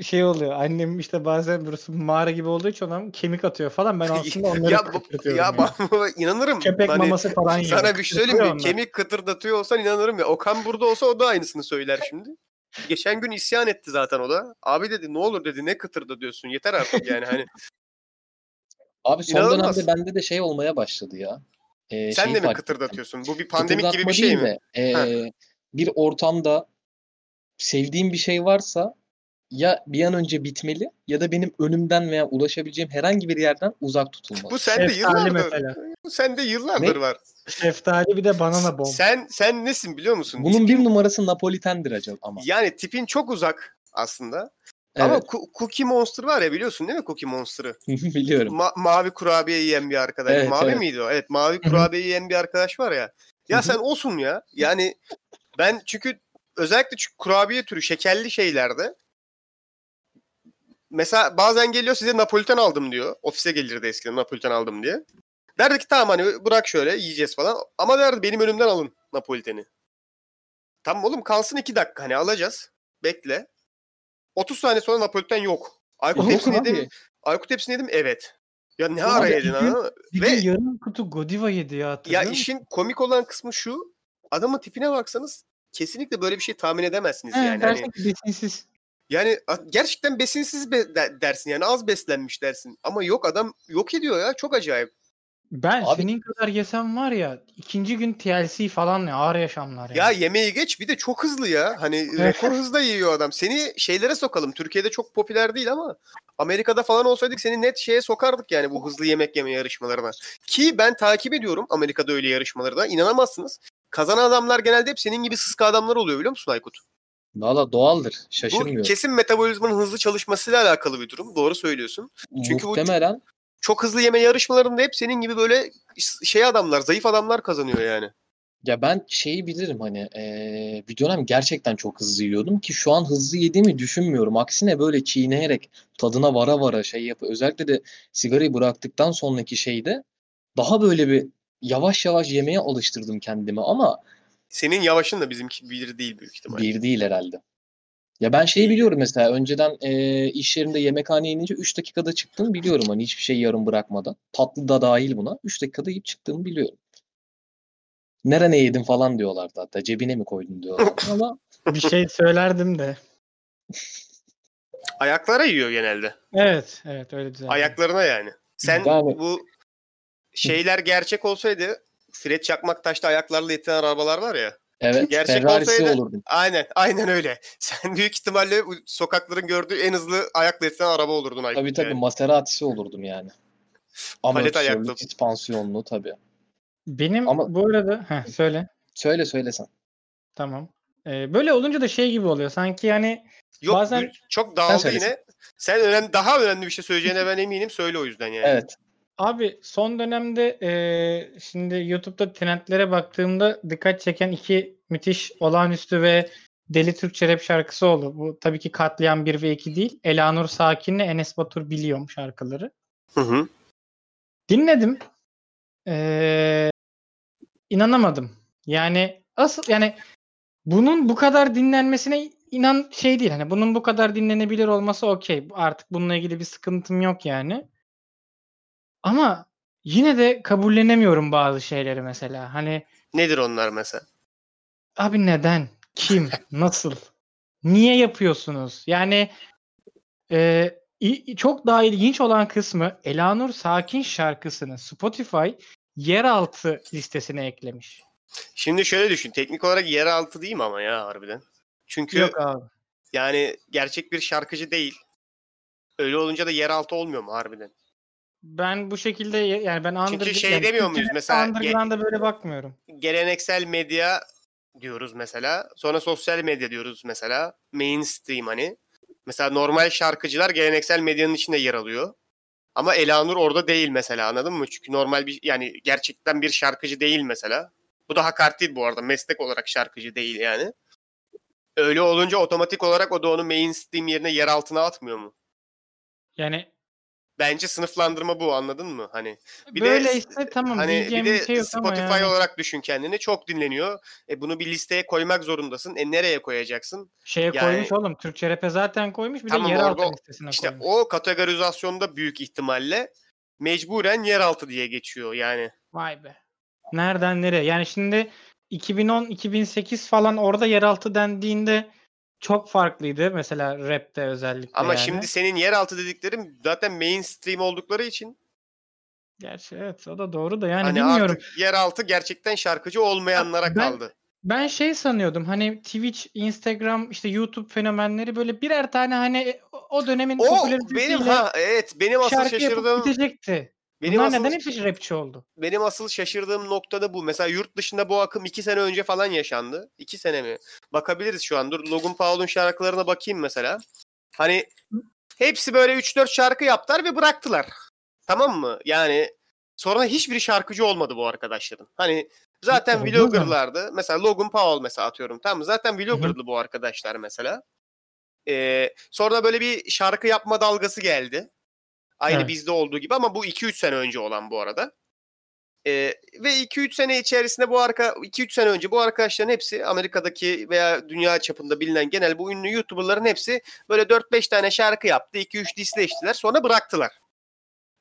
şey oluyor. Annem işte bazen burası mağara gibi olduğu için ona kemik atıyor falan. Ben [LAUGHS] aslında onları ya kıtırtıyorum. ya ben inanırım. Köpek Hani maması falan yiyor. sana bir şey söyleyeyim mi? Kemik kıtırdatıyor olsan inanırım ya. Okan burada olsa o da aynısını söyler şimdi. Geçen gün isyan etti zaten o da. Abi dedi ne olur dedi ne kıtırda diyorsun yeter artık yani hani. Abi son İnanılmaz. dönemde bende de şey olmaya başladı ya. Ee, Sen de mi kıtırdatıyorsun? Bu bir pandemik gibi bir şey mi? de, ee, bir ortamda sevdiğim bir şey varsa ya bir an önce bitmeli ya da benim önümden veya ulaşabileceğim herhangi bir yerden uzak tutulmalı. Bu sende Şeftali yıllardır. mesela. Bu sende yıllardır Ne? var. Şeftali bir de banana bomb. Sen sen nesin biliyor musun? Bunun Tipin- bir numarası Napolitendir acaba ama. yani tipin çok uzak aslında. Ama Evet, Ku- Cookie Monster var ya biliyorsun değil mi Cookie Monster'ı? [LAUGHS] biliyorum. Ma- mavi kurabiye yiyen bir arkadaş. Evet, mavi evet. miydi o? Evet mavi kurabiye yiyen bir arkadaş var ya. Ya sen olsun ya. Yani ben çünkü özellikle çünkü kurabiye türü şekerli şeylerde mesela bazen geliyor size Napoliten aldım diyor. Ofise gelirdi eskiden Napoliten aldım diye. Derdi ki tamam hani bırak şöyle yiyeceğiz falan. Ama derdi benim önümden alın Napoliten'i. Tamam oğlum kalsın iki dakika hani alacağız. Bekle. 30 saniye sonra Napoliten yok. Aykut hepsini yedim. Aykut hepsini yedim evet. Ya ne ara yedin? Bir Ve gün yarım kutu Godiva yedi ya ya musun? işin komik olan kısmı şu. Adamın tipine baksanız kesinlikle böyle bir şey tahmin edemezsiniz He, yani. Hani, besinsiz. Yani gerçekten besinsiz be- de- dersin yani az beslenmiş dersin. Ama yok adam yok ediyor ya çok acayip. Ben Abi- senin kadar yesem var ya ikinci gün TLC falan ya ağır yaşamlar Ya yani. yemeği geç bir de çok hızlı ya. Hani rekor hızda yiyor adam. Seni şeylere sokalım. Türkiye'de çok popüler değil ama Amerika'da falan olsaydık seni net şeye sokardık yani bu hızlı yemek yeme yarışmalarına. Ki ben takip ediyorum Amerika'da öyle yarışmaları da. İnanamazsınız. Kazanan adamlar genelde hep senin gibi sıska adamlar oluyor biliyor musun Aykut? Valla doğaldır. Bu Şaşırmıyorum. kesin metabolizmanın hızlı çalışmasıyla alakalı bir durum. Doğru söylüyorsun. çünkü bu- Muhtemelen çok hızlı yeme yarışmalarında hep senin gibi böyle şey adamlar, zayıf adamlar kazanıyor yani. Ya ben şeyi bilirim hani eee, bir dönem gerçekten çok hızlı yiyordum ki şu an hızlı yediğimi düşünmüyorum. Aksine böyle çiğneyerek tadına vara vara şey yap. Özellikle de sigarayı bıraktıktan sonraki şeyde daha böyle bir yavaş yavaş yemeye alıştırdım kendimi ama Senin yavaşın da bizimki bir değil büyük ihtimalle. bir değil herhalde. Ya ben şeyi biliyorum mesela önceden eee, iş yerinde yemekhaneye inince 3 dakikada çıktığımı biliyorum hani hiçbir şey yarım bırakmadan. Tatlı da dahil buna. 3 dakikada yiyip çıktığımı biliyorum. Nerene yedin falan diyorlardı hatta. Cebine mi koydun diyorlardı [LAUGHS] ama Bir şey söylerdim de. Ayaklara yiyor genelde. Evet, evet öyle düzeldi. Ayaklarına yani. Sen Yani- bu şeyler gerçek olsaydı Fred Çakmaktaş'ta ayaklarla itilen arabalar var ya. evet Gerçek Ferrari'si olsaydı- olurdum. Aynen, aynen öyle. [LAUGHS] Sen büyük ihtimalle sokakların gördüğü en hızlı ayakla itilen araba olurdun Aykut. Tabii tabii yani. Maserati'si olurdum yani. Palet Amortisörlü, ayaklı. süspansiyonlu tabii. Benim Ama- bu arada heh, söyle. Söyle söylesen. Tamam. Ee, böyle olunca da şey gibi oluyor. Sanki yani Yok Bazen- çok dağıldı söyle yine. Sen önemli, daha önemli bir şey söyleyeceğine ben eminim. Söyle o yüzden yani. Evet. Abi son dönemde eee, şimdi YouTube'da trendlere baktığımda dikkat çeken iki müthiş olağanüstü ve deli Türkçe rap şarkısı oldu. Bu tabii ki Katliam 1 ve 2 değil. Elanur Sakin'le Enes Batur biliyorum şarkıları. Hı hı. Dinledim. Eee inanamadım. Yani asıl yani bunun bu kadar dinlenmesine inan şey değil. Hani bunun bu kadar dinlenebilir olması okey. Artık bununla ilgili bir sıkıntım yok yani. Ama yine de kabullenemiyorum bazı şeyleri mesela. Hani Nedir onlar mesela? abi neden? Kim? [LAUGHS] Nasıl? Niye yapıyorsunuz? Yani e, çok daha ilginç olan kısmı Elanur Sakin şarkısını Spotify yeraltı listesine eklemiş. Şimdi şöyle düşün. Teknik olarak yeraltı değil mi ama ya harbiden? Çünkü Yok abi. yani gerçek bir şarkıcı değil. Öyle olunca da yeraltı olmuyor mu harbiden? Ben bu şekilde yani ben Çünkü under, şey yani demiyor muyuz mesela, Underground'a böyle bakmıyorum. Geleneksel medya diyoruz mesela. Sonra sosyal medya diyoruz mesela. Mainstream hani. Mesela normal şarkıcılar geleneksel medyanın içinde yer alıyor. Ama Elanur orada değil mesela anladın mı? Çünkü normal bir yani gerçekten bir şarkıcı değil mesela. Bu da hakaret değil bu arada. Meslek olarak şarkıcı değil yani. Öyle olunca otomatik olarak o da onu mainstream yerine yer altına atmıyor mu? Yani Bence sınıflandırma bu anladın mı? Hani bir de böyleyse tamam hani diyeceğim bir de şey yok ama Spotify yani. olarak düşün kendini. Çok dinleniyor. E bunu bir listeye koymak zorundasın. E nereye koyacaksın? Şeye Yani- koymuş oğlum. Türkçe rap'e zaten koymuş. Bir Tamam, de yeraltı orada listesine İşte koymuş. o kategorizasyonda büyük ihtimalle mecburen yeraltı diye geçiyor yani. Vay be. Nereden nereye? Yani şimdi 2010-2008 falan orada yeraltı dendiğinde çok farklıydı. Mesela rap'te özellikle Ama yani. şimdi senin yeraltı dediklerim zaten mainstream oldukları için Gerçi evet o da doğru da yani hani bilmiyorum. artık yeraltı gerçekten şarkıcı olmayanlara Ben- kaldı. Ben şey sanıyordum hani Twitch, Instagram, işte YouTube fenomenleri böyle birer tane hani o- o dönemin O benim popülaritesiyle ha evet benim asıl şarkı şaşırdığım bitecekti. Benim Bunlar asıl neden hepsi rapçi oldu? benim asıl şaşırdığım nokta da bu. Mesela yurt dışında bu akım iki sene önce falan yaşandı. İki sene mi? Bakabiliriz şu an. Dur Logan Paul'un şarkılarına bakayım mesela. Hani hepsi böyle 3-4 şarkı yaptılar ve bıraktılar. Tamam mı? Yani sonra hiçbir şarkıcı olmadı bu arkadaşların. Hani zaten vloggerlardı. Mesela Logan Paul mesela atıyorum. Tamam? Zaten vloggerdı bu arkadaşlar mesela. Ee, sonra böyle bir şarkı yapma dalgası geldi. Aynı Evet. bizde olduğu gibi ama bu 2-3 sene önce olan bu arada. Ee, ve 2-3 sene içerisinde bu arka 2-3 sene önce bu arkadaşların hepsi Amerika'daki veya dünya çapında bilinen genel bu ünlü YouTuber'ların hepsi böyle 4-5 tane şarkı yaptı. 2-3 disleştiler sonra bıraktılar.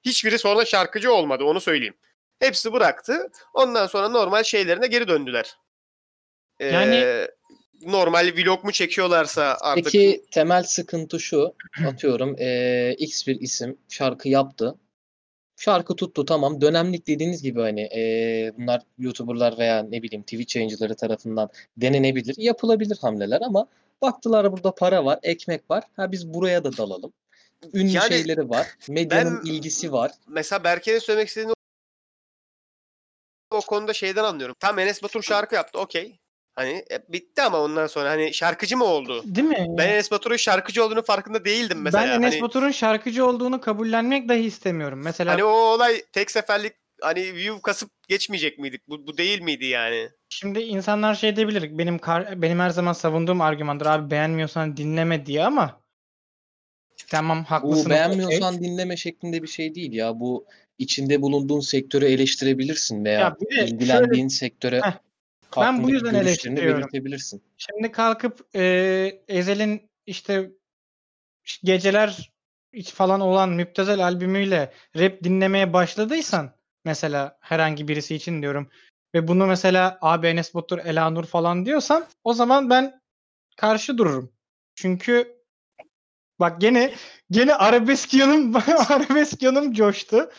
Hiçbiri sonra şarkıcı olmadı onu söyleyeyim. Hepsi bıraktı. Ondan sonra normal şeylerine geri döndüler. Ee, Yani- normal vlog mu çekiyorlarsa artık Peki temel sıkıntı şu. [CLEARS THROAT] Atıyorum eee, X bir isim şarkı yaptı. Şarkı tuttu tamam. Dönemlik dediğiniz gibi hani eee, bunlar YouTuber'lar veya ne bileyim Twitch yayıncıları tarafından denenebilir. Yapılabilir hamleler ama baktılar burada para var, ekmek var. Ha biz buraya da dalalım. Ünlü Yani şeyleri var. Medyanın ben- ilgisi var. mesela Berke'nin söylemek istediğini o konuda şeyden anlıyorum. Tam Enes Batur şarkı yaptı okey. Hani e, bitti ama ondan sonra hani şarkıcı mı oldu? Değil mi? Ben Enes Batur'un şarkıcı olduğunu farkında değildim mesela. ben Enes hani, Batur'un şarkıcı olduğunu kabullenmek dahi istemiyorum. Mesela hani o olay tek seferlik hani view kasıp geçmeyecek miydik? Bu, bu değil miydi yani? Şimdi insanlar şey diyebilir. Benim kar- benim her zaman savunduğum argümandır. Abi beğenmiyorsan dinleme diye ama tamam haklısın. Bu beğenmiyorsan dinleme şeklinde bir şey değil ya. Bu içinde bulunduğun sektörü eleştirebilirsin veya Ya bir de ilgilendiğin sektöre Heh, ben bu yüzden eleştiriyorum. belirtebilirsin. Şimdi kalkıp e, Ezel'in işte geceler falan olan Müptezel albümüyle rap dinlemeye başladıysan mesela herhangi birisi için diyorum ve bunu mesela abi Enes Batur, Elanur falan diyorsan o zaman ben karşı dururum. Çünkü bak gene gene arabesk yanım [LAUGHS] arabesk yanım coştu.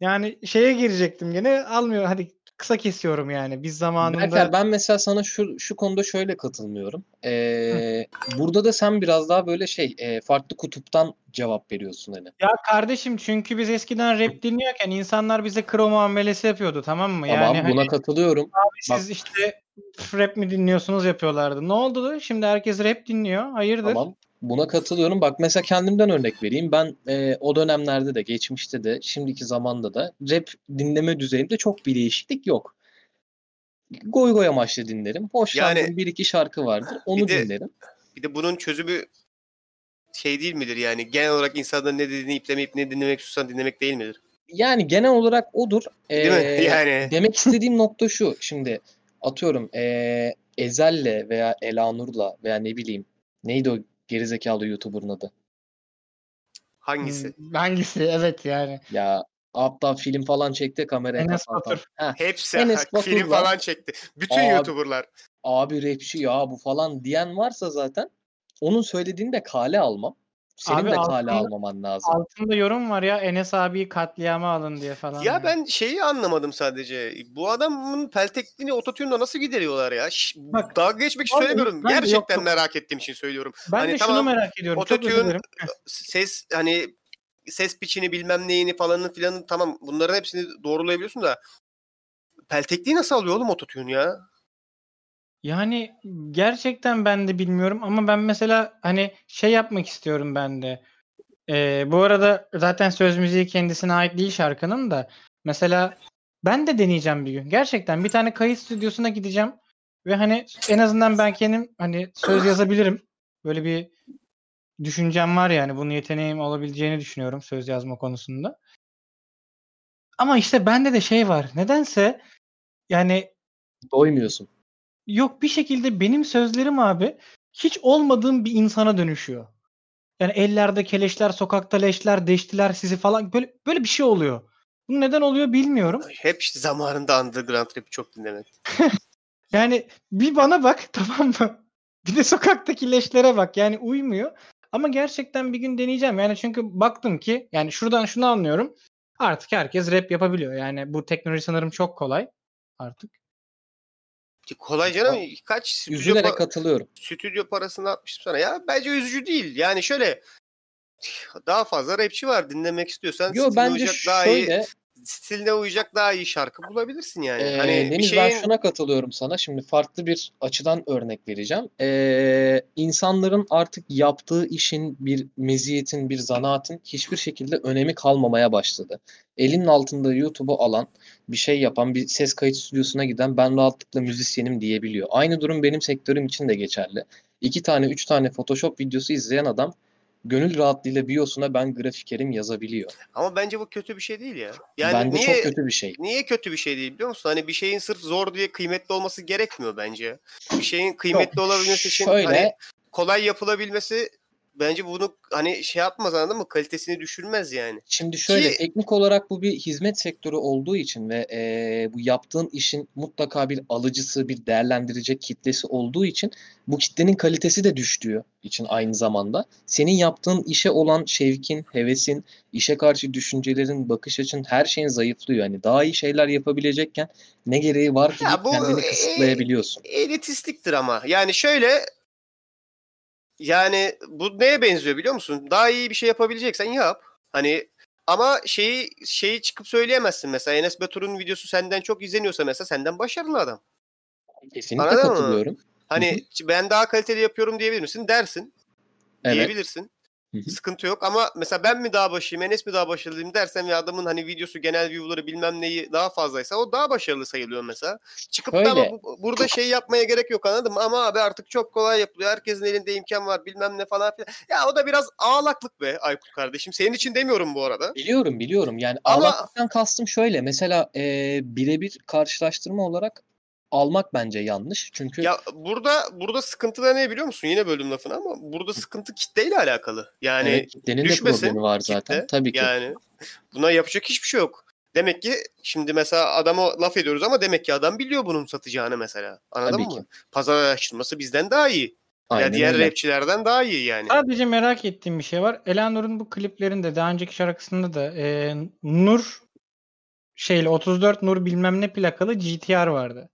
Yani şeye girecektim gene almıyor hadi kısa kesiyorum yani. Biz zamanında Berker ben mesela sana şu şu konuda şöyle katılmıyorum. Ee, burada da sen biraz daha böyle şey e, farklı kutuptan cevap veriyorsun hani. Ya kardeşim çünkü biz eskiden rap dinliyorken insanlar bize kro muamelesi yapıyordu tamam mı? Tamam yani buna hani katılıyorum. siz işte rap mi dinliyorsunuz yapıyorlardı. Ne oldu? Şimdi herkes rap dinliyor. Hayırdır? Tamam. Buna katılıyorum. Bak mesela kendimden örnek vereyim. Ben e, o dönemlerde de geçmişte de şimdiki zamanda da rap dinleme düzeyinde çok bir değişiklik yok. Goy goy amaçlı dinlerim. Hoşlandığım Yani- bir iki şarkı vardır. Onu Bir de- dinlerim. Bir de bunun çözümü şey değil midir yani? Genel olarak insanların ne dediğini iplemeyip ne dinlemek istiyorsan dinlemek değil midir? Yani genel olarak odur. Değil mi? Ee, [LAUGHS] Yani. Demek istediğim nokta şu. Şimdi atıyorum ee, Ezel'le veya Elanur'la veya ne bileyim neydi o gerizekalı YouTuber'ın adı? Hangisi? Hmm, Hangisi? Evet yani. Ya hatta film falan çekti kameraya Enes Batur. Heh, Hepsi Enes film Batur'la- falan çekti. Bütün Abi- YouTuber'lar. abi rapçi ya bu falan diyen varsa zaten onun söylediğini de kale almam. Senin Abi de kale altında- almaman lazım. Altında yorum var ya Enes abiyi katliama alın diye falan. Ya yani. ben şeyi anlamadım sadece. Bu adamın peltekliğini ototune'la nasıl gideriyorlar ya? Ş- Bak, dalga geçmek için söylemiyorum. Gerçekten yok. merak ettiğim için söylüyorum. ben hani de şunu tamam, merak ediyorum. Ototune-. Ses hani ses biçini bilmem neyini falanını filanın tamam bunların hepsini doğrulayabiliyorsun da peltekliği nasıl alıyor oğlum ototune ya? Yani gerçekten ben de bilmiyorum ama ben mesela hani şey yapmak istiyorum ben de. Ee, bu arada zaten söz müziği kendisine ait değil şarkının da. Mesela ben de deneyeceğim bir gün. Gerçekten bir tane kayıt stüdyosuna gideceğim ve hani en azından ben kendim hani söz yazabilirim. Böyle bir düşüncem var yani bunun yeteneğim olabileceğini düşünüyorum söz yazma konusunda. Ama işte bende de şey var. Nedense yani Doymuyorsun. Yok bir şekilde benim sözlerim abi hiç olmadığım bir insana dönüşüyor. Yani ellerde keleşler, sokakta leşler, deştiler sizi falan böyle böyle bir şey oluyor. Bu neden oluyor bilmiyorum. Hep işte zamanında underground rap'i çok dinlemek. [LAUGHS] Yani bir bana bak [LAUGHS] tamam mı? Bir de sokaktaki leşlere bak. Yani uymuyor. Ama gerçekten bir gün deneyeceğim. Yani çünkü baktım ki yani şuradan şunu anlıyorum. Artık herkes rap yapabiliyor. Yani bu teknoloji sanırım çok kolay artık. Kolay canım kaç stüdyo, Üzülerek pa- katılıyorum. stüdyo parasını atmıştım sana. Ya bence üzücü değil. Yani şöyle daha fazla rapçi var dinlemek istiyorsan Yo bence uyacak daha iyi şöyle stiline uyacak daha iyi şarkı bulabilirsin yani. Ee, hani bir Deniz şeyin ben şuna katılıyorum sana. Şimdi farklı bir açıdan örnek vereceğim. Ee, insanların artık yaptığı işin bir meziyetin, bir zanaatin hiçbir şekilde önemi kalmamaya başladı. Elinin altında YouTube'u alan, bir şey yapan, bir ses kayıt stüdyosuna giden ben rahatlıkla müzisyenim diyebiliyor. Aynı durum benim sektörüm için de geçerli. İki tane, üç tane Photoshop videosu izleyen adam gönül rahatlığıyla biosuna ben grafikerim yazabiliyor. ama bence bu kötü bir şey değil ya. Yani Bence niye çok kötü bir şey. niye kötü bir şey değil biliyor musun? Hani bir şeyin sırf zor diye kıymetli olması gerekmiyor bence. Bir şeyin kıymetli olabilmesi için Şöyle hani kolay yapılabilmesi bence bunu hani şey yapmaz anladın mı? Kalitesini düşürmez yani. Şimdi şöyle Ki- teknik olarak bu bir hizmet sektörü olduğu için ve eee, bu yaptığın işin mutlaka bir alıcısı, bir değerlendirecek kitlesi olduğu için bu kitlenin kalitesi de düştüğü için aynı zamanda senin yaptığın işe olan şevkin, hevesin, işe karşı düşüncelerin, bakış açın her şeyin zayıflıyor. Yani daha iyi şeyler yapabilecekken ne gereği var ki bu, kendini e, kısıtlayabiliyorsun. elitistliktir ama. Yani şöyle yani bu neye benziyor biliyor musun? Daha iyi bir şey yapabileceksen yap. Hani ama şeyi şeyi çıkıp söyleyemezsin mesela Enes Batur'un videosu senden çok izleniyorsa mesela senden başarılı adam. Kesinlikle Anladın mı? katılıyorum. Hani ben daha kaliteli yapıyorum diyebilir misin? Dersin. Evet. Diyebilirsin. Sıkıntı yok ama mesela ben mi daha başarılıyım, Enes mi daha başarılıyım dersem ya adamın hani videosu genel view'ları bilmem neyi daha fazlaysa o daha başarılı sayılıyor mesela. Çıkıp da ama Öyle. bu- burada şey yapmaya gerek yok anladın mı? Ama abi artık çok kolay yapılıyor. Herkesin elinde imkan var bilmem ne falan filan. Ya o da biraz ağlaklık be Aykut kardeşim. Senin için demiyorum bu arada. Biliyorum biliyorum. Yani Ama- ağlaklıktan kastım şöyle. Mesela e, birebir karşılaştırma olarak almak bence yanlış. Çünkü Ya burada burada sıkıntı da ne biliyor musun? Yine böldüm lafını ama burada sıkıntı kitleyle alakalı. Yani evet, kitlenin de problemi var zaten. kitle. Tabii ki. Yani buna yapacak hiçbir şey yok. Demek ki şimdi mesela adama laf ediyoruz ama demek ki adam biliyor bunun satacağını mesela. Anladın Tabii mı? ki. Pazar araştırması bizden daha iyi. Aynen ya diğer öyle. rapçilerden daha iyi yani. Sadece merak ettiğim bir şey var. Eleanor'un bu kliplerinde daha önceki şarkısında da e, Nur şeyle 34 Nur bilmem ne plakalı GTR vardı.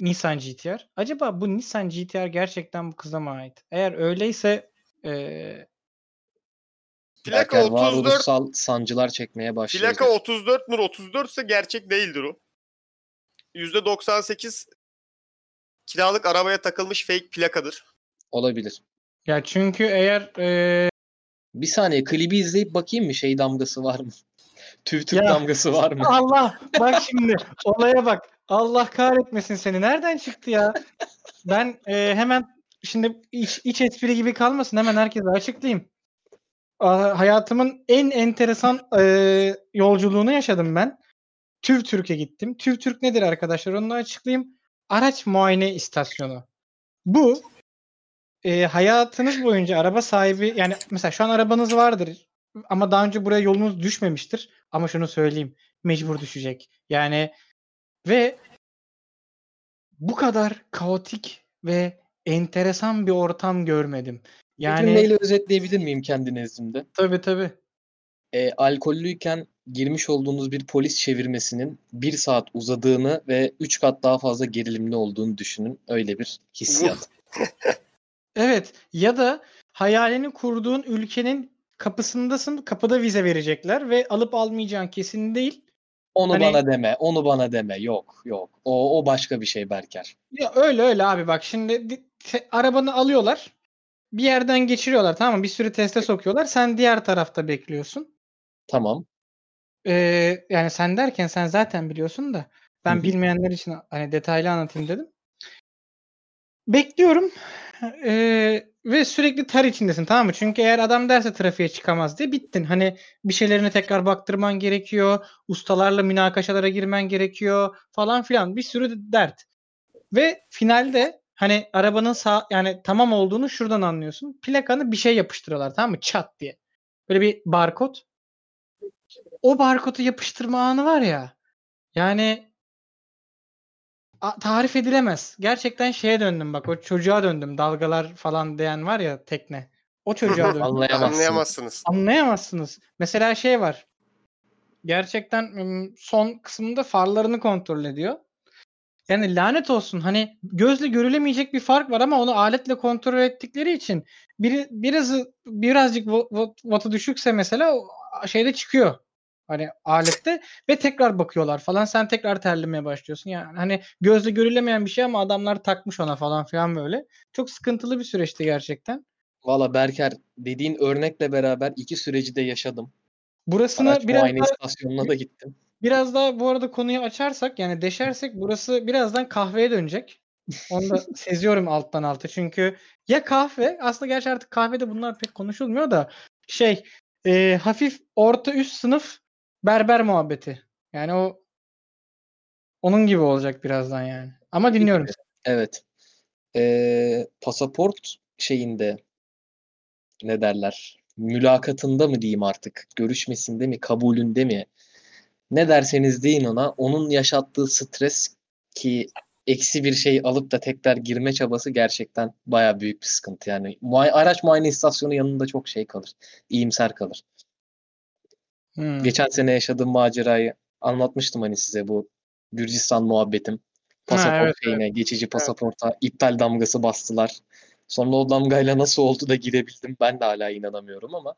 Nissan GTR. Acaba bu Nissan GTR gerçekten bu kıza mı ait? Eğer öyleyse e, Plaka Berker 34 varoluşsal sancılar çekmeye başlayacak. plaka 34 nur 34 ise gerçek değildir o. %98 kiralık arabaya takılmış fake plakadır. Olabilir. ya çünkü eğer e, Bir saniye klibi izleyip bakayım mı şey damgası var mı? [LAUGHS] TÜV Ya. damgası var mı? Allah bak şimdi olaya bak. Allah kahretmesin seni. Nereden çıktı ya? Ben e, hemen şimdi iç, iç espri gibi kalmasın hemen herkese açıklayayım. Aa, hayatımın en enteresan e, yolculuğunu yaşadım ben. TÜV Türk'e gittim. TÜV Türk nedir arkadaşlar? Onu açıklayayım. Araç muayene istasyonu. Bu e, hayatınız boyunca araba sahibi yani mesela şu an arabanız vardır ama daha önce buraya yolunuz düşmemiştir. Ama şunu söyleyeyim. Mecbur düşecek. Yani ve bu kadar kaotik ve enteresan bir ortam görmedim. Yani cümleyle özetleyebilir miyim kendi nezdimde? tabii tabii. E, alkollüyken girmiş olduğunuz bir polis çevirmesinin bir saat uzadığını ve üç kat daha fazla gerilimli olduğunu düşünün. Öyle bir hissiyat. [LAUGHS] Evet ya da hayalini kurduğun ülkenin kapısındasın. Kapıda vize verecekler ve alıp almayacağın kesin değil. Onu Hani- bana deme, onu bana deme. Yok, yok. O, o başka bir şey Berker. Ya öyle öyle abi bak şimdi arabanı alıyorlar. Bir yerden geçiriyorlar tamam mı? Bir sürü teste sokuyorlar. Sen diğer tarafta bekliyorsun. Tamam. Ee, yani sen derken sen zaten biliyorsun da ben bilmeyenler için hani detaylı anlatayım dedim. Bekliyorum ee, ve sürekli ter içindesin tamam mı? Çünkü eğer adam derse trafiğe çıkamaz diye bittin. Hani bir şeylerine tekrar baktırman gerekiyor. Ustalarla münakaşalara girmen gerekiyor falan filan. Bir sürü dert. Ve finalde hani arabanın sağ yani tamam olduğunu şuradan anlıyorsun. Plakanı bir şey yapıştırıyorlar tamam mı? Çat diye. Böyle bir barkod. O barkodu yapıştırma anı var ya. Yani tarif edilemez. Gerçekten şeye döndüm bak. O çocuğa döndüm. Dalgalar falan diyen var ya tekne. O çocuğa [LAUGHS] döndüm. Anlayamazsın. Anlayamazsınız. Anlayamazsınız. Mesela şey var. Gerçekten son kısmında farlarını kontrol ediyor. Yani lanet olsun hani gözle görülemeyecek bir fark var ama onu aletle kontrol ettikleri için biri birazı birazcık wattı düşükse mesela şeyde çıkıyor. Hani alette ve tekrar bakıyorlar falan sen tekrar terlemeye başlıyorsun. Yani hani gözle görülemeyen bir şey ama adamlar takmış ona falan filan böyle. Çok sıkıntılı bir süreçti gerçekten. Valla Berker dediğin örnekle beraber iki süreci de yaşadım. Burasını Araç biraz muayene daha istasyonuna da gittim. Biraz daha bu arada konuyu açarsak yani deşersek burası birazdan kahveye dönecek. Onu da [LAUGHS] seziyorum alttan alta. Çünkü ya kahve aslında gerçi artık kahvede bunlar pek konuşulmuyor da şey e, hafif orta üst sınıf berber muhabbeti. Yani o onun gibi olacak birazdan yani. Ama dinliyorum. Evet. Ee, pasaport şeyinde ne derler? Mülakatında mı diyeyim artık? Görüşmesinde mi? Kabulünde mi? Ne derseniz deyin ona. Onun yaşattığı stres ki eksi bir şey alıp da tekrar girme çabası gerçekten baya büyük bir sıkıntı. Yani araç muayene istasyonu yanında çok şey kalır. İyimser kalır. Hmm. Geçen sene yaşadığım macerayı anlatmıştım hani size bu Gürcistan muhabbetim. Pasaport evet, şeyine, geçici pasaporta iptal damgası bastılar. Sonra o damgayla nasıl oldu da girebildim ben de hala inanamıyorum ama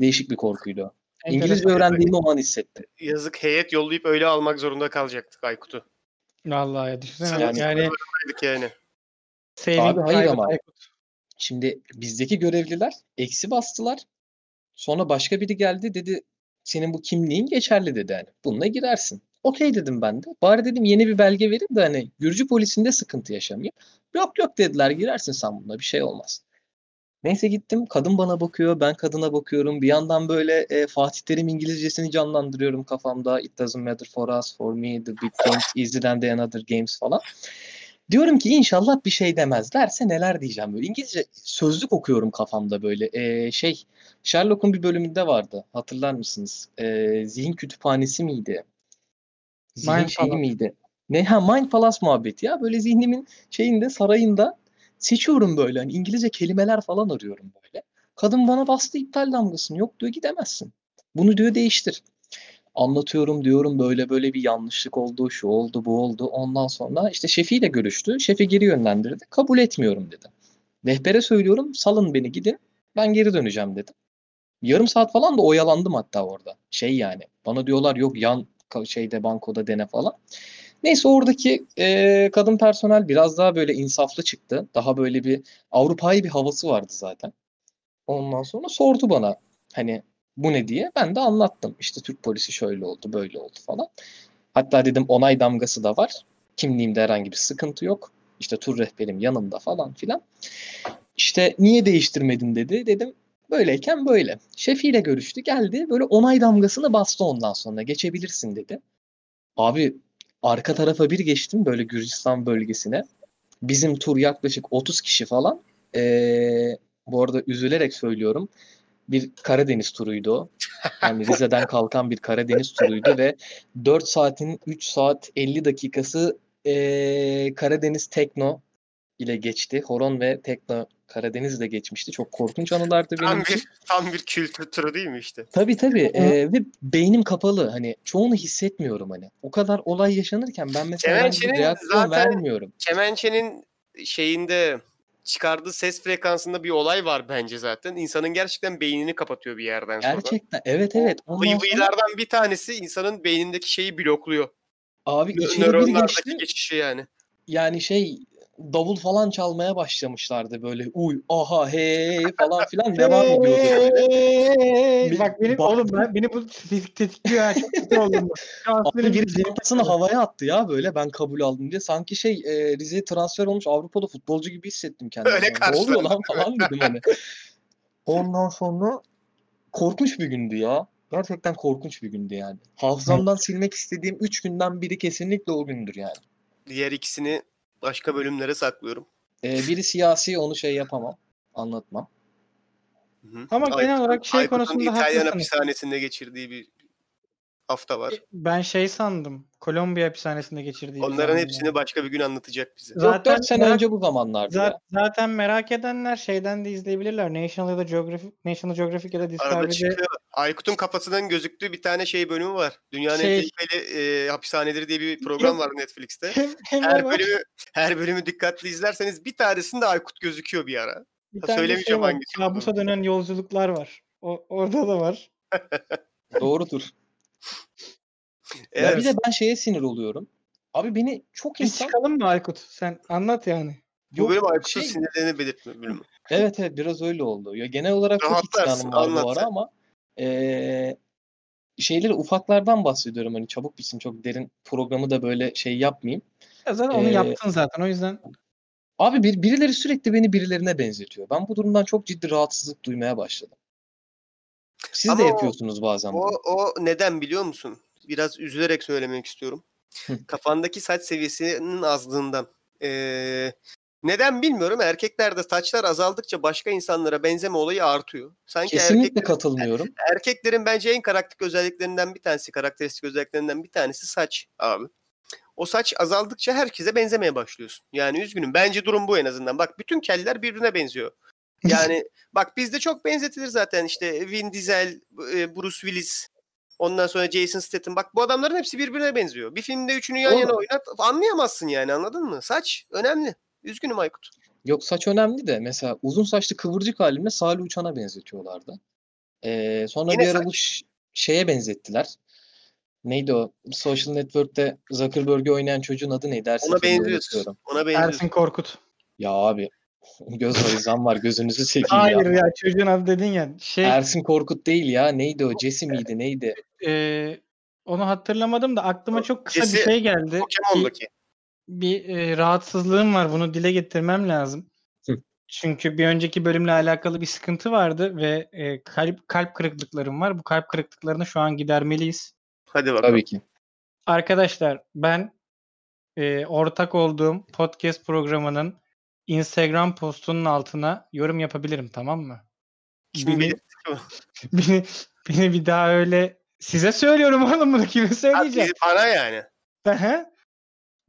değişik bir korkuydu o. İngilizce öğrendiğimi o an hissettim. Yazık heyet yollayıp öyle almak zorunda kalacaktık Aykut'u. Vallahi ya düşünsene Yani- yani, yani. Abi hayır ama. Aykut. Şimdi bizdeki görevliler eksi bastılar. Sonra başka biri geldi dedi senin bu kimliğin geçerli dedi hani. Bununla girersin. Okey dedim ben de. Bari dedim yeni bir belge verin de hani Gürcü polisinde sıkıntı yaşamayayım. Yok yok dediler girersin sen bununla bir şey olmaz. Neyse gittim kadın bana bakıyor ben kadına bakıyorum. Bir yandan böyle e, Fatih Terim İngilizcesini canlandırıyorum kafamda. It doesn't matter for us, for me, the big games easier than the another games falan. Diyorum ki inşallah bir şey demez. Derse neler diyeceğim böyle. İngilizce sözlük okuyorum kafamda böyle. Ee, şey Sherlock'un bir bölümünde vardı. Hatırlar mısınız? Ee, zihin kütüphanesi miydi? Zihin Mind şeyi Palace. miydi? Ne ha Mind Palace muhabbeti ya. Böyle zihnimin şeyinde sarayında seçiyorum böyle. Hani İngilizce kelimeler falan arıyorum böyle. Kadın bana bastı iptal damgasını. Yok diyor gidemezsin. Bunu diyor değiştir. Anlatıyorum diyorum böyle böyle bir yanlışlık oldu, şu oldu, bu oldu. Ondan sonra işte şefiyle görüştü. Şefi geri yönlendirdi. Kabul etmiyorum dedi. Rehbere söylüyorum salın beni gidin. Ben geri döneceğim dedi. Yarım saat falan da oyalandım hatta orada. Şey yani bana diyorlar yok yan şeyde bankoda dene falan. Neyse oradaki e, kadın personel biraz daha böyle insaflı çıktı. Daha böyle bir Avrupa'yı bir havası vardı zaten. Ondan sonra sordu bana hani bu ne diye. Ben de anlattım. İşte Türk polisi şöyle oldu, böyle oldu falan. Hatta dedim onay damgası da var. Kimliğimde herhangi bir sıkıntı yok. İşte tur rehberim yanımda falan filan. İşte niye değiştirmedin dedi. Dedim böyleyken böyle. Şefiyle görüştü geldi. Böyle onay damgasını bastı ondan sonra. Geçebilirsin dedi. Abi arka tarafa bir geçtim böyle Gürcistan bölgesine. Bizim tur yaklaşık 30 kişi falan. Ee, bu arada üzülerek söylüyorum. Bir Karadeniz turuydu o. Yani Rize'den kalkan bir Karadeniz turuydu ve 4 saatin 3 saat 50 dakikası ee, Karadeniz Tekno ile geçti. Horon ve Tekno Karadeniz ile geçmişti. Çok korkunç anılardı benim Tam için. bir, tam bir kültür turu değil mi işte? Tabii tabii. Ee, ve beynim kapalı. Hani çoğunu hissetmiyorum hani. O kadar olay yaşanırken ben mesela reaksiyon zaten- vermiyorum. Kemençenin şeyinde çıkardığı ses frekansında bir olay var bence zaten. İnsanın gerçekten beynini kapatıyor bir yerden sonra. Gerçekten evet evet. Ondan Vıy sonra bir tanesi insanın beynindeki şeyi blokluyor. abi Nö- Nöronlardaki geçti. geçişi yani. Yani şey davul falan çalmaya başlamışlardı böyle uy aha hey falan filan [LAUGHS] devam ediyordu böyle. Hey! Bak benim Bak- oğlum ben beni bu tetik tetikliyor ha çok kötü oldum. [LAUGHS] Abi kafasını havaya attı ya böyle ben kabul aldım diye. Sanki şey e, Rize'ye transfer olmuş Avrupa'da futbolcu gibi hissettim kendimi. Öyle Yani, ne oluyor lan falan dedim hani. [LAUGHS] Ondan sonra korkunç bir gündü ya. Gerçekten korkunç bir gündü yani. Hafızamdan silmek istediğim 3 günden biri kesinlikle o gündür yani. Diğer ikisini başka bölümlere saklıyorum. E, biri siyasi onu şey yapamam. Anlatmam. Hı hı. Ama genel olarak şey Aykut'un konusunda İtalyan haklısınız. hapishanesinde geçirdiği bir hafta var. Ben şey sandım. Kolombiya hapishanesinde geçirdiği. Onların hepsini yani. başka bir gün anlatacak bize. Zaten Zaten 4 sene merak- önce bu zamanlardı ya. Za- zaten merak edenler şeyden de izleyebilirler. National ya da Geographic, National Geographic ya da Arada Discovery'de çıkıyor. Aykut'un kafasının gözüktüğü bir tane şey bölümü var. Dünyanın Şey- en tehlikeli e, hapishaneleri diye bir program var Netflix'te. Her bölümü her bölümü dikkatli izlerseniz bir tanesinde Aykut gözüküyor bir ara. bir de söylemeyeceğim şey hangisi Kabusa dönen yolculuklar var. O, orada da var. [LAUGHS] Doğrudur. Ya Evet. bir de ben şeye sinir oluyorum. Abi beni çok Biz insan çıkalım mı Aykut? Sen anlat yani. Bu Yok, bölüm Aykut'un şey- sinirlerini belirtme bölümü. Evet evet biraz öyle oldu. Ya genel olarak çok isyanım var bu anlat ara ama eee şeyleri ufaklardan bahsediyorum hani çabuk bitsin çok derin programı da böyle şey yapmayayım. Ya zaten onu Ee, yaptın zaten o yüzden. Abi bir, birileri sürekli beni birilerine benzetiyor. Ben bu durumdan çok ciddi rahatsızlık duymaya başladım. Siz Ama de o- yapıyorsunuz bazen O, bunu. o neden biliyor musun? Biraz üzülerek söylemek istiyorum. Kafandaki saç seviyesinin azlığından. Ee, neden bilmiyorum. Erkeklerde saçlar azaldıkça başka insanlara benzeme olayı artıyor. Sanki Kesinlikle erkeklerin, katılmıyorum. erkeklerin bence en karakteristik özelliklerinden bir tanesi, karakteristik özelliklerinden bir tanesi saç abi. O saç azaldıkça herkese benzemeye başlıyorsun. Yani üzgünüm. Bence durum bu en azından. Bak bütün keller birbirine benziyor. Yani [LAUGHS] bak bizde çok benzetilir zaten işte Vin Diesel, e, Bruce Willis, ondan sonra Jason Statham. Bak bu adamların hepsi birbirine benziyor. Bir filmde üçünü yan yana oynat anlayamazsın yani anladın mı? Saç önemli. Üzgünüm Aykut. Yok saç önemli de mesela uzun saçlı kıvırcık halimle Salih Uçan'a benzetiyorlardı. Ee, sonra Yine bir ara saç. bu ş- şeye benzettiler. Neydi o? Social Network'te Zuckerberg'i oynayan çocuğun adı neydi? Ona benziyorsun. Ona benziyorsun. Ersin Korkut. Ya abi [LAUGHS] göz horizon var gözünüzü seveyim Hayır ya. ya çocuğun adı dedin ya. Şey Ersin Korkut değil ya. Neydi o? Jesse miydi? Neydi? e, onu hatırlamadım da aklıma çok kısa Jesse bir şey geldi. Bir, Pokemon'daki. bir e, rahatsızlığım var. Bunu dile getirmem lazım. Hı. Çünkü bir önceki bölümle alakalı bir sıkıntı vardı ve e, kalp kalp kırıklıklarım var. Bu kalp kırıklıklarını şu an gidermeliyiz. Hadi bakalım. Tabii ki. Arkadaşlar ben e, ortak olduğum podcast programının Instagram postunun altına yorum yapabilirim tamam mı? Beni, [LAUGHS] beni, beni bir daha öyle size söylüyorum oğlum bunu kime söyleyeceğim? bizi- Bana yani.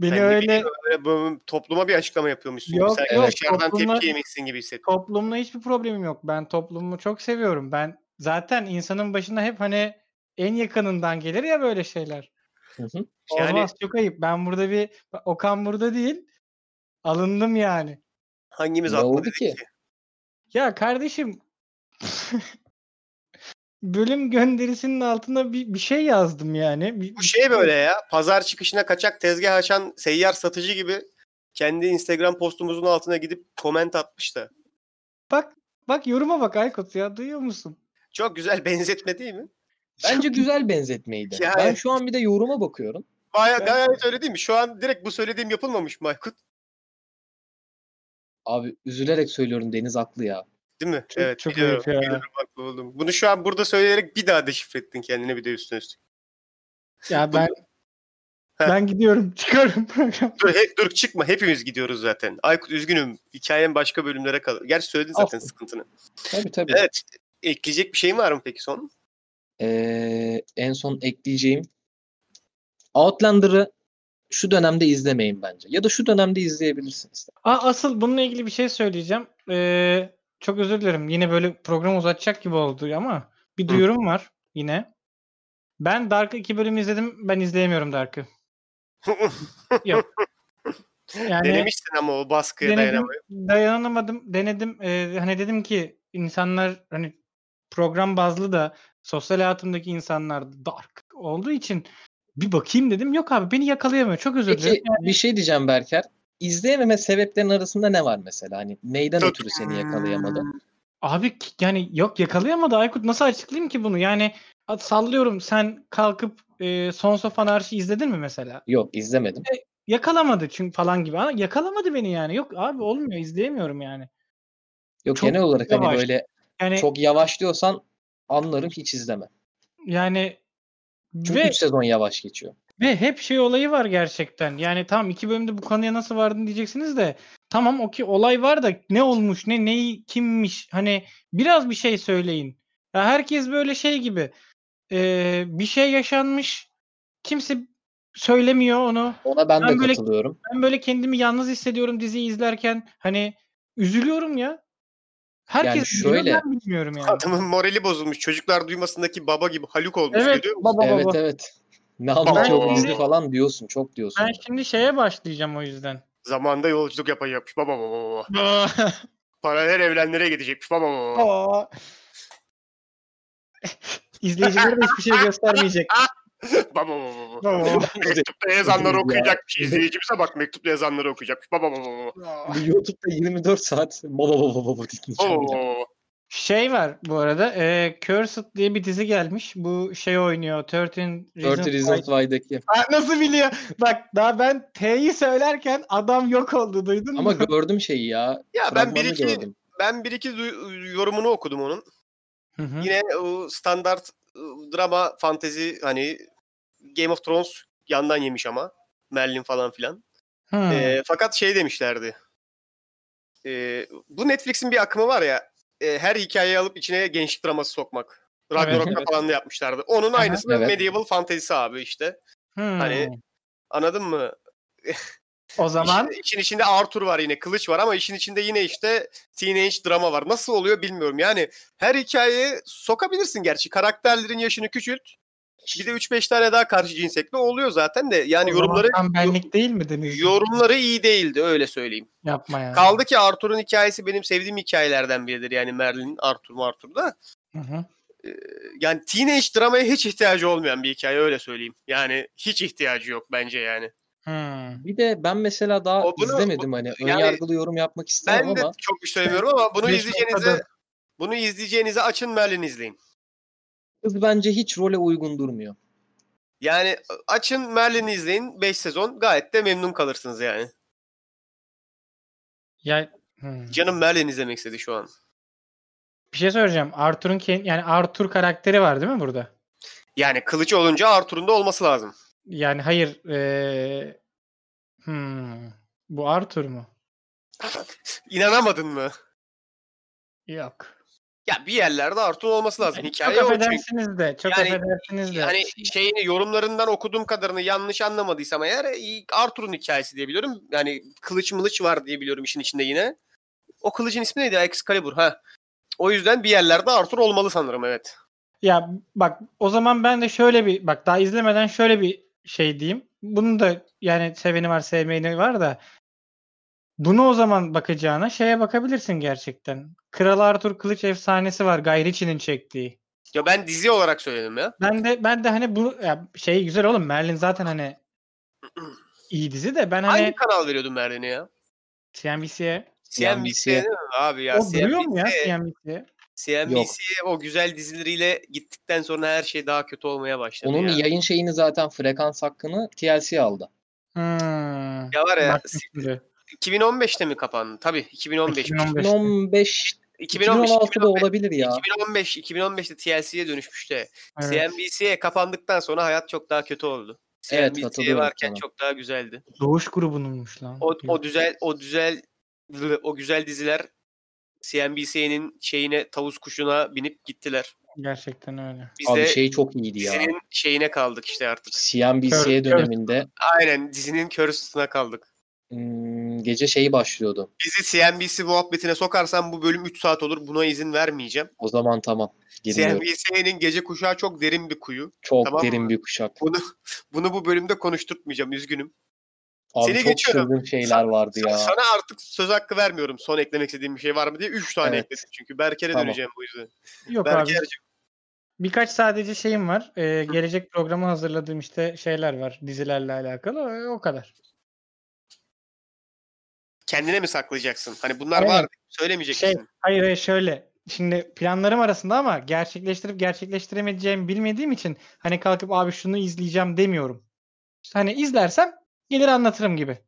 Beni Ben de öyle öyle topluma bir açıklama yapıyormuşsun. gibi. Yok, Sen yok, dışarıdan topluma- tepki yemişsin gibi hissettim. toplumla hiçbir problemim yok. Ben toplumu çok seviyorum. Ben zaten insanın başına hep hani en yakınından gelir ya böyle şeyler. Hı hı. Yani- Olmaz çok ayıp. Ben burada bir Okan burada değil. Alındım yani. Hangimiz Ne oldu ki? ki? Ya kardeşim bölüm gönderisinin altına bir, bir şey yazdım yani. Bir, Bu şey böyle ya. Pazar çıkışına kaçak tezgah açan seyyar satıcı gibi kendi Instagram postumuzun altına gidip koment atmış da. Bak bak yoruma bak Aykut ya duyuyor musun? Çok güzel benzetme değil mi? Bence güzel benzetmeydi. Ya ben şu an bir de yoruma bakıyorum. Baya, gayet öyle değil mi? Şu an direkt bu söylediğim yapılmamış mı Aykut? Abi üzülerek söylüyorum Deniz haklı ya. Değil mi? Çok- evet çok biliyorum. ya. biliyorum, haklı oldum. Bunu şu an burada söyleyerek bir daha deşifre ettin kendine bir de üstüne üstlük. Ya ben Heh. ben gidiyorum [LAUGHS] çıkıyorum program. Dur, he- dur çıkma hepimiz gidiyoruz zaten. Aykut üzgünüm. Hikayem başka bölümlere kalır. Gerçi söyledin zaten Olsun. sıkıntını. Tabii tabii. Evet. Ekleyecek bir şeyin var mı peki son? Ee, en son ekleyeceğim Outlander'ı şu dönemde izlemeyin bence. Ya da şu dönemde izleyebilirsiniz. Aa, asıl bununla ilgili bir şey söyleyeceğim. Ee, çok özür dilerim. Yine böyle program uzatacak gibi oldu ama bir Hı. duyurum var yine. Ben Dark'ı iki bölüm izledim. Ben izleyemiyorum Dark'ı. [LAUGHS] Yok. Yani Denemişsin ama o baskıya denedim, dayanamayıp. dayanamadım. Denedim. Ee, hani dedim ki insanlar hani program bazlı da sosyal hayatımdaki insanlar Dark olduğu için bir bakayım dedim. Yok abi beni yakalayamıyor. Çok özür dilerim. Peki bir şey diyeceğim Berker. İzleyememe sebeplerin arasında ne var mesela? Hani neyden ötürü seni yakalayamadı? Abi ki- yani yok yakalayamadı Aykut nasıl açıklayayım ki bunu? Yani sallıyorum sen kalkıp e, Sons of Anarchy izledin mi mesela? Yok izlemedim. Yakalamadı çünkü falan gibi. Ama yakalamadı beni yani. Yok abi olmuyor izleyemiyorum yani. Yok Çok genel olarak hani yavaş. böyle Yani çok yavaş diyorsan anlarım hiç izleme. yani Çünkü ve 3 sezon yavaş geçiyor. ve hep şey olayı var gerçekten. Yani tamam iki bölümde bu konuya nasıl vardın diyeceksiniz de tamam o ki olay var da ne olmuş ne neyi kimmiş hani biraz bir şey söyleyin. Ya herkes böyle şey gibi e, bir şey yaşanmış kimse söylemiyor onu. Ona ben, Ben de böyle- katılıyorum. Ben böyle kendimi yalnız hissediyorum diziyi izlerken. Hani üzülüyorum ya. Herkes biliyor, şöyle- ben bilmiyorum yani. Adamın morali bozulmuş. Çocuklar duymasındaki baba gibi Haluk olmuş. Evet görüyor musun? baba Evet baba. evet. Ne anlatıyor falan diyorsun. Çok diyorsun. Ben şimdi şeye başlayacağım o yüzden. Zamanda yolculuk yapacakmış. Baba baba [LAUGHS] baba. Paralel evrenlere gidecekmiş. Baba baba baba. [LAUGHS] İzleyicilere de hiçbir şey göstermeyecek. [LAUGHS] Baba baba baba. Baba. Mektupta yazanları Ya. okuyacakmış. İzleyicimize bak mektupta yazanları okuyacakmış. Baba baba baba. YouTube'da 24 saat baba baba baba dinleyeceğim. Şey var bu arada. E, Cursed diye bir dizi gelmiş. Bu şey oynuyor. 13 Reasons, 30 Reasons Why. Why'daki. Aa, Nasıl biliyor? Bak daha ben T'yi söylerken adam yok oldu duydun Ama mu? gördüm şeyi ya. Ya ben bir iki gördüm. ben bir iki yorumunu okudum onun. Hı hı. Yine o standart ıı, drama fantezi hani Game of Thrones yandan yemiş ama. Merlin falan filan. Hı. Ee, fakat şey demişlerdi. Ee, bu Netflix'in bir akımı var ya. e, her hikayeyi alıp içine gençlik draması sokmak. Ragnarok'ta evet. falan da yapmışlardı. Onun Aha. aynısı Evet. medieval fantezisi abi işte. Hı. hani- Anladın mı? o zaman İşin, işin içinde Arthur var yine, kılıç var ama işin içinde yine işte teenage drama var. Nasıl oluyor bilmiyorum. Yani her hikayeye sokabilirsin gerçi. Karakterlerin yaşını küçült. Bir de 3-5 tane daha karşı cinsiyetli oluyor zaten de. Yani o yorumları tam benlik değil mi Deniz? yorumları iyi değildi öyle söyleyeyim. Yapma ya. Kaldı ki Arthur'un hikayesi benim sevdiğim hikayelerden biridir. Yani Merlin, Arthur, Arthur da. Hı hı. yani teenage dramaya hiç ihtiyacı olmayan bir hikaye öyle söyleyeyim. Yani hiç ihtiyacı yok bence yani. Hmm. Bir de ben mesela daha O bunu- izlemedim hani yani- ön yargılı yorum yapmak istemem Ben de ama çok bir şey söylemiyorum ama bunu izleyeceğinize bunu izleyeceğinize açın Merlin izleyin. Kız bence hiç role uygun durmuyor. Yani açın Merlin'i izleyin 5 sezon gayet de memnun kalırsınız yani. Ya hmm. Canım Merlin izlemek istedi şu an. bir şey söyleyeceğim. Arthur'un yani Arthur karakteri var değil mi burada? Yani kılıç olunca Arthur'un da olması lazım. Yani hayır eee, hmm, bu Arthur mu? [LAUGHS] İnanamadın mı? Yok. Ya bir yerlerde Arthur olması lazım. Yani Hikaye çok affedersiniz de, çok Yani- affedersiniz de. Hani şeyini yorumlarından okuduğum kadarını yanlış anlamadıysam eğer e, Arthur'un hikayesi diye biliyorum. Yani kılıç mılıç var diye biliyorum işin içinde yine. O kılıcın ismi neydi? Excalibur. Ha. O yüzden bir yerlerde Arthur olmalı sanırım evet. Ya bak o zaman ben de şöyle bir bak daha izlemeden şöyle bir şey diyeyim. Bunun da yani seveni var sevmeyeni var da bunu o zaman bakacağına şeye bakabilirsin gerçekten. Kral Arthur Kılıç efsanesi var Guy Ritchie'nin çektiği. Ya ben dizi olarak söyledim ya. Ben de ben de hani bu ya şey güzel oğlum Merlin zaten hani [CLEARS THROAT] iyi dizi de ben Hangi hani kanal veriyordun Merlin'e ya? CNBC'ye CNBC değil mi abi ya? o duruyor mu ya CNBC CNBC'ye? CNBC o güzel dizileriyle gittikten sonra her şey daha kötü olmaya başladı Onun ya. yayın şeyini zaten frekans hakkını TLC aldı. Hmm. Ya var ya. 2015'te mi kapandı? Tabii 2015. 2015'te. 2015 2015 2016'da olabilir ya. 2015 2015'te TLC'ye dönüşmüştü. Evet. CNBC'ye kapandıktan sonra hayat çok daha kötü oldu. Evet, CNBC katılıyorum varken sana. çok daha güzeldi. Doğuş grubununmuş lan. O, o güzel o güzel o güzel diziler CNBC'nin şeyine tavus kuşuna binip gittiler. Gerçekten öyle. Biz Abi de şey çok iyiydi ya. dizinin şeyine kaldık işte artık. CNBC Kör- döneminde Aynen dizinin kör kaldık. hmm, gece şeyi başlıyordu. Bizi CNBC muhabbetine sokarsan bu bölüm 3 saat olur. Buna izin vermeyeceğim. O zaman tamam. CNBC'nin gece kuşağı çok derin bir kuyu. Çok tamam derin mı? bir kuşak. Bunu [LAUGHS] bunu bu bölümde konuşturtmayacağım. Üzgünüm. Abi Seni çok geçiyorum. şeyler vardı ya. Sana artık söz hakkı vermiyorum. Son eklemek istediğim bir şey var mı diye 3 tane Evet. ekledim çünkü. Berker'e Tamam. döneceğim bu yüzden. Yok Berker abi. Birkaç sadece şeyim var. Ee, gelecek programı hazırladığım işte şeyler var dizilerle alakalı. O- O kadar. Kendine mi saklayacaksın? Hani bunlar Aynen. var söylemeyecek Şey, hayır hayır şöyle. Şimdi planlarım arasında ama gerçekleştirip gerçekleştiremeyeceğimi bilmediğim için hani kalkıp abi şunu izleyeceğim demiyorum. Hani izlersem gelir anlatırım gibi.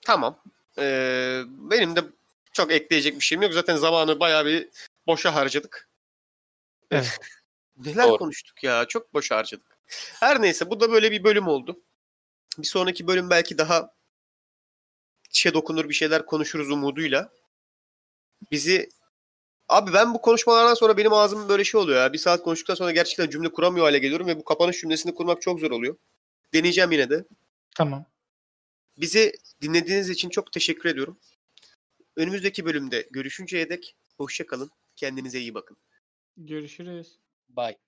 Tamam. Ee, benim de çok ekleyecek bir şeyim yok. Zaten zamanı bayağı bir boşa harcadık. Evet. [LAUGHS] Neler Doğru. konuştuk ya? Çok boşa harcadık. Her neyse bu da böyle bir bölüm oldu. Bir sonraki bölüm belki daha içe dokunur bir şeyler konuşuruz umuduyla. Bizi Abi ben bu konuşmalardan sonra benim ağzım böyle şey oluyor ya. Bir saat konuştuktan sonra gerçekten cümle kuramıyor hale geliyorum ve bu kapanış cümlesini kurmak çok zor oluyor. Deneyeceğim yine de. Tamam. Bizi dinlediğiniz için çok teşekkür ediyorum. Önümüzdeki bölümde görüşünceye dek hoşça kalın. Kendinize iyi bakın. Görüşürüz. Bye.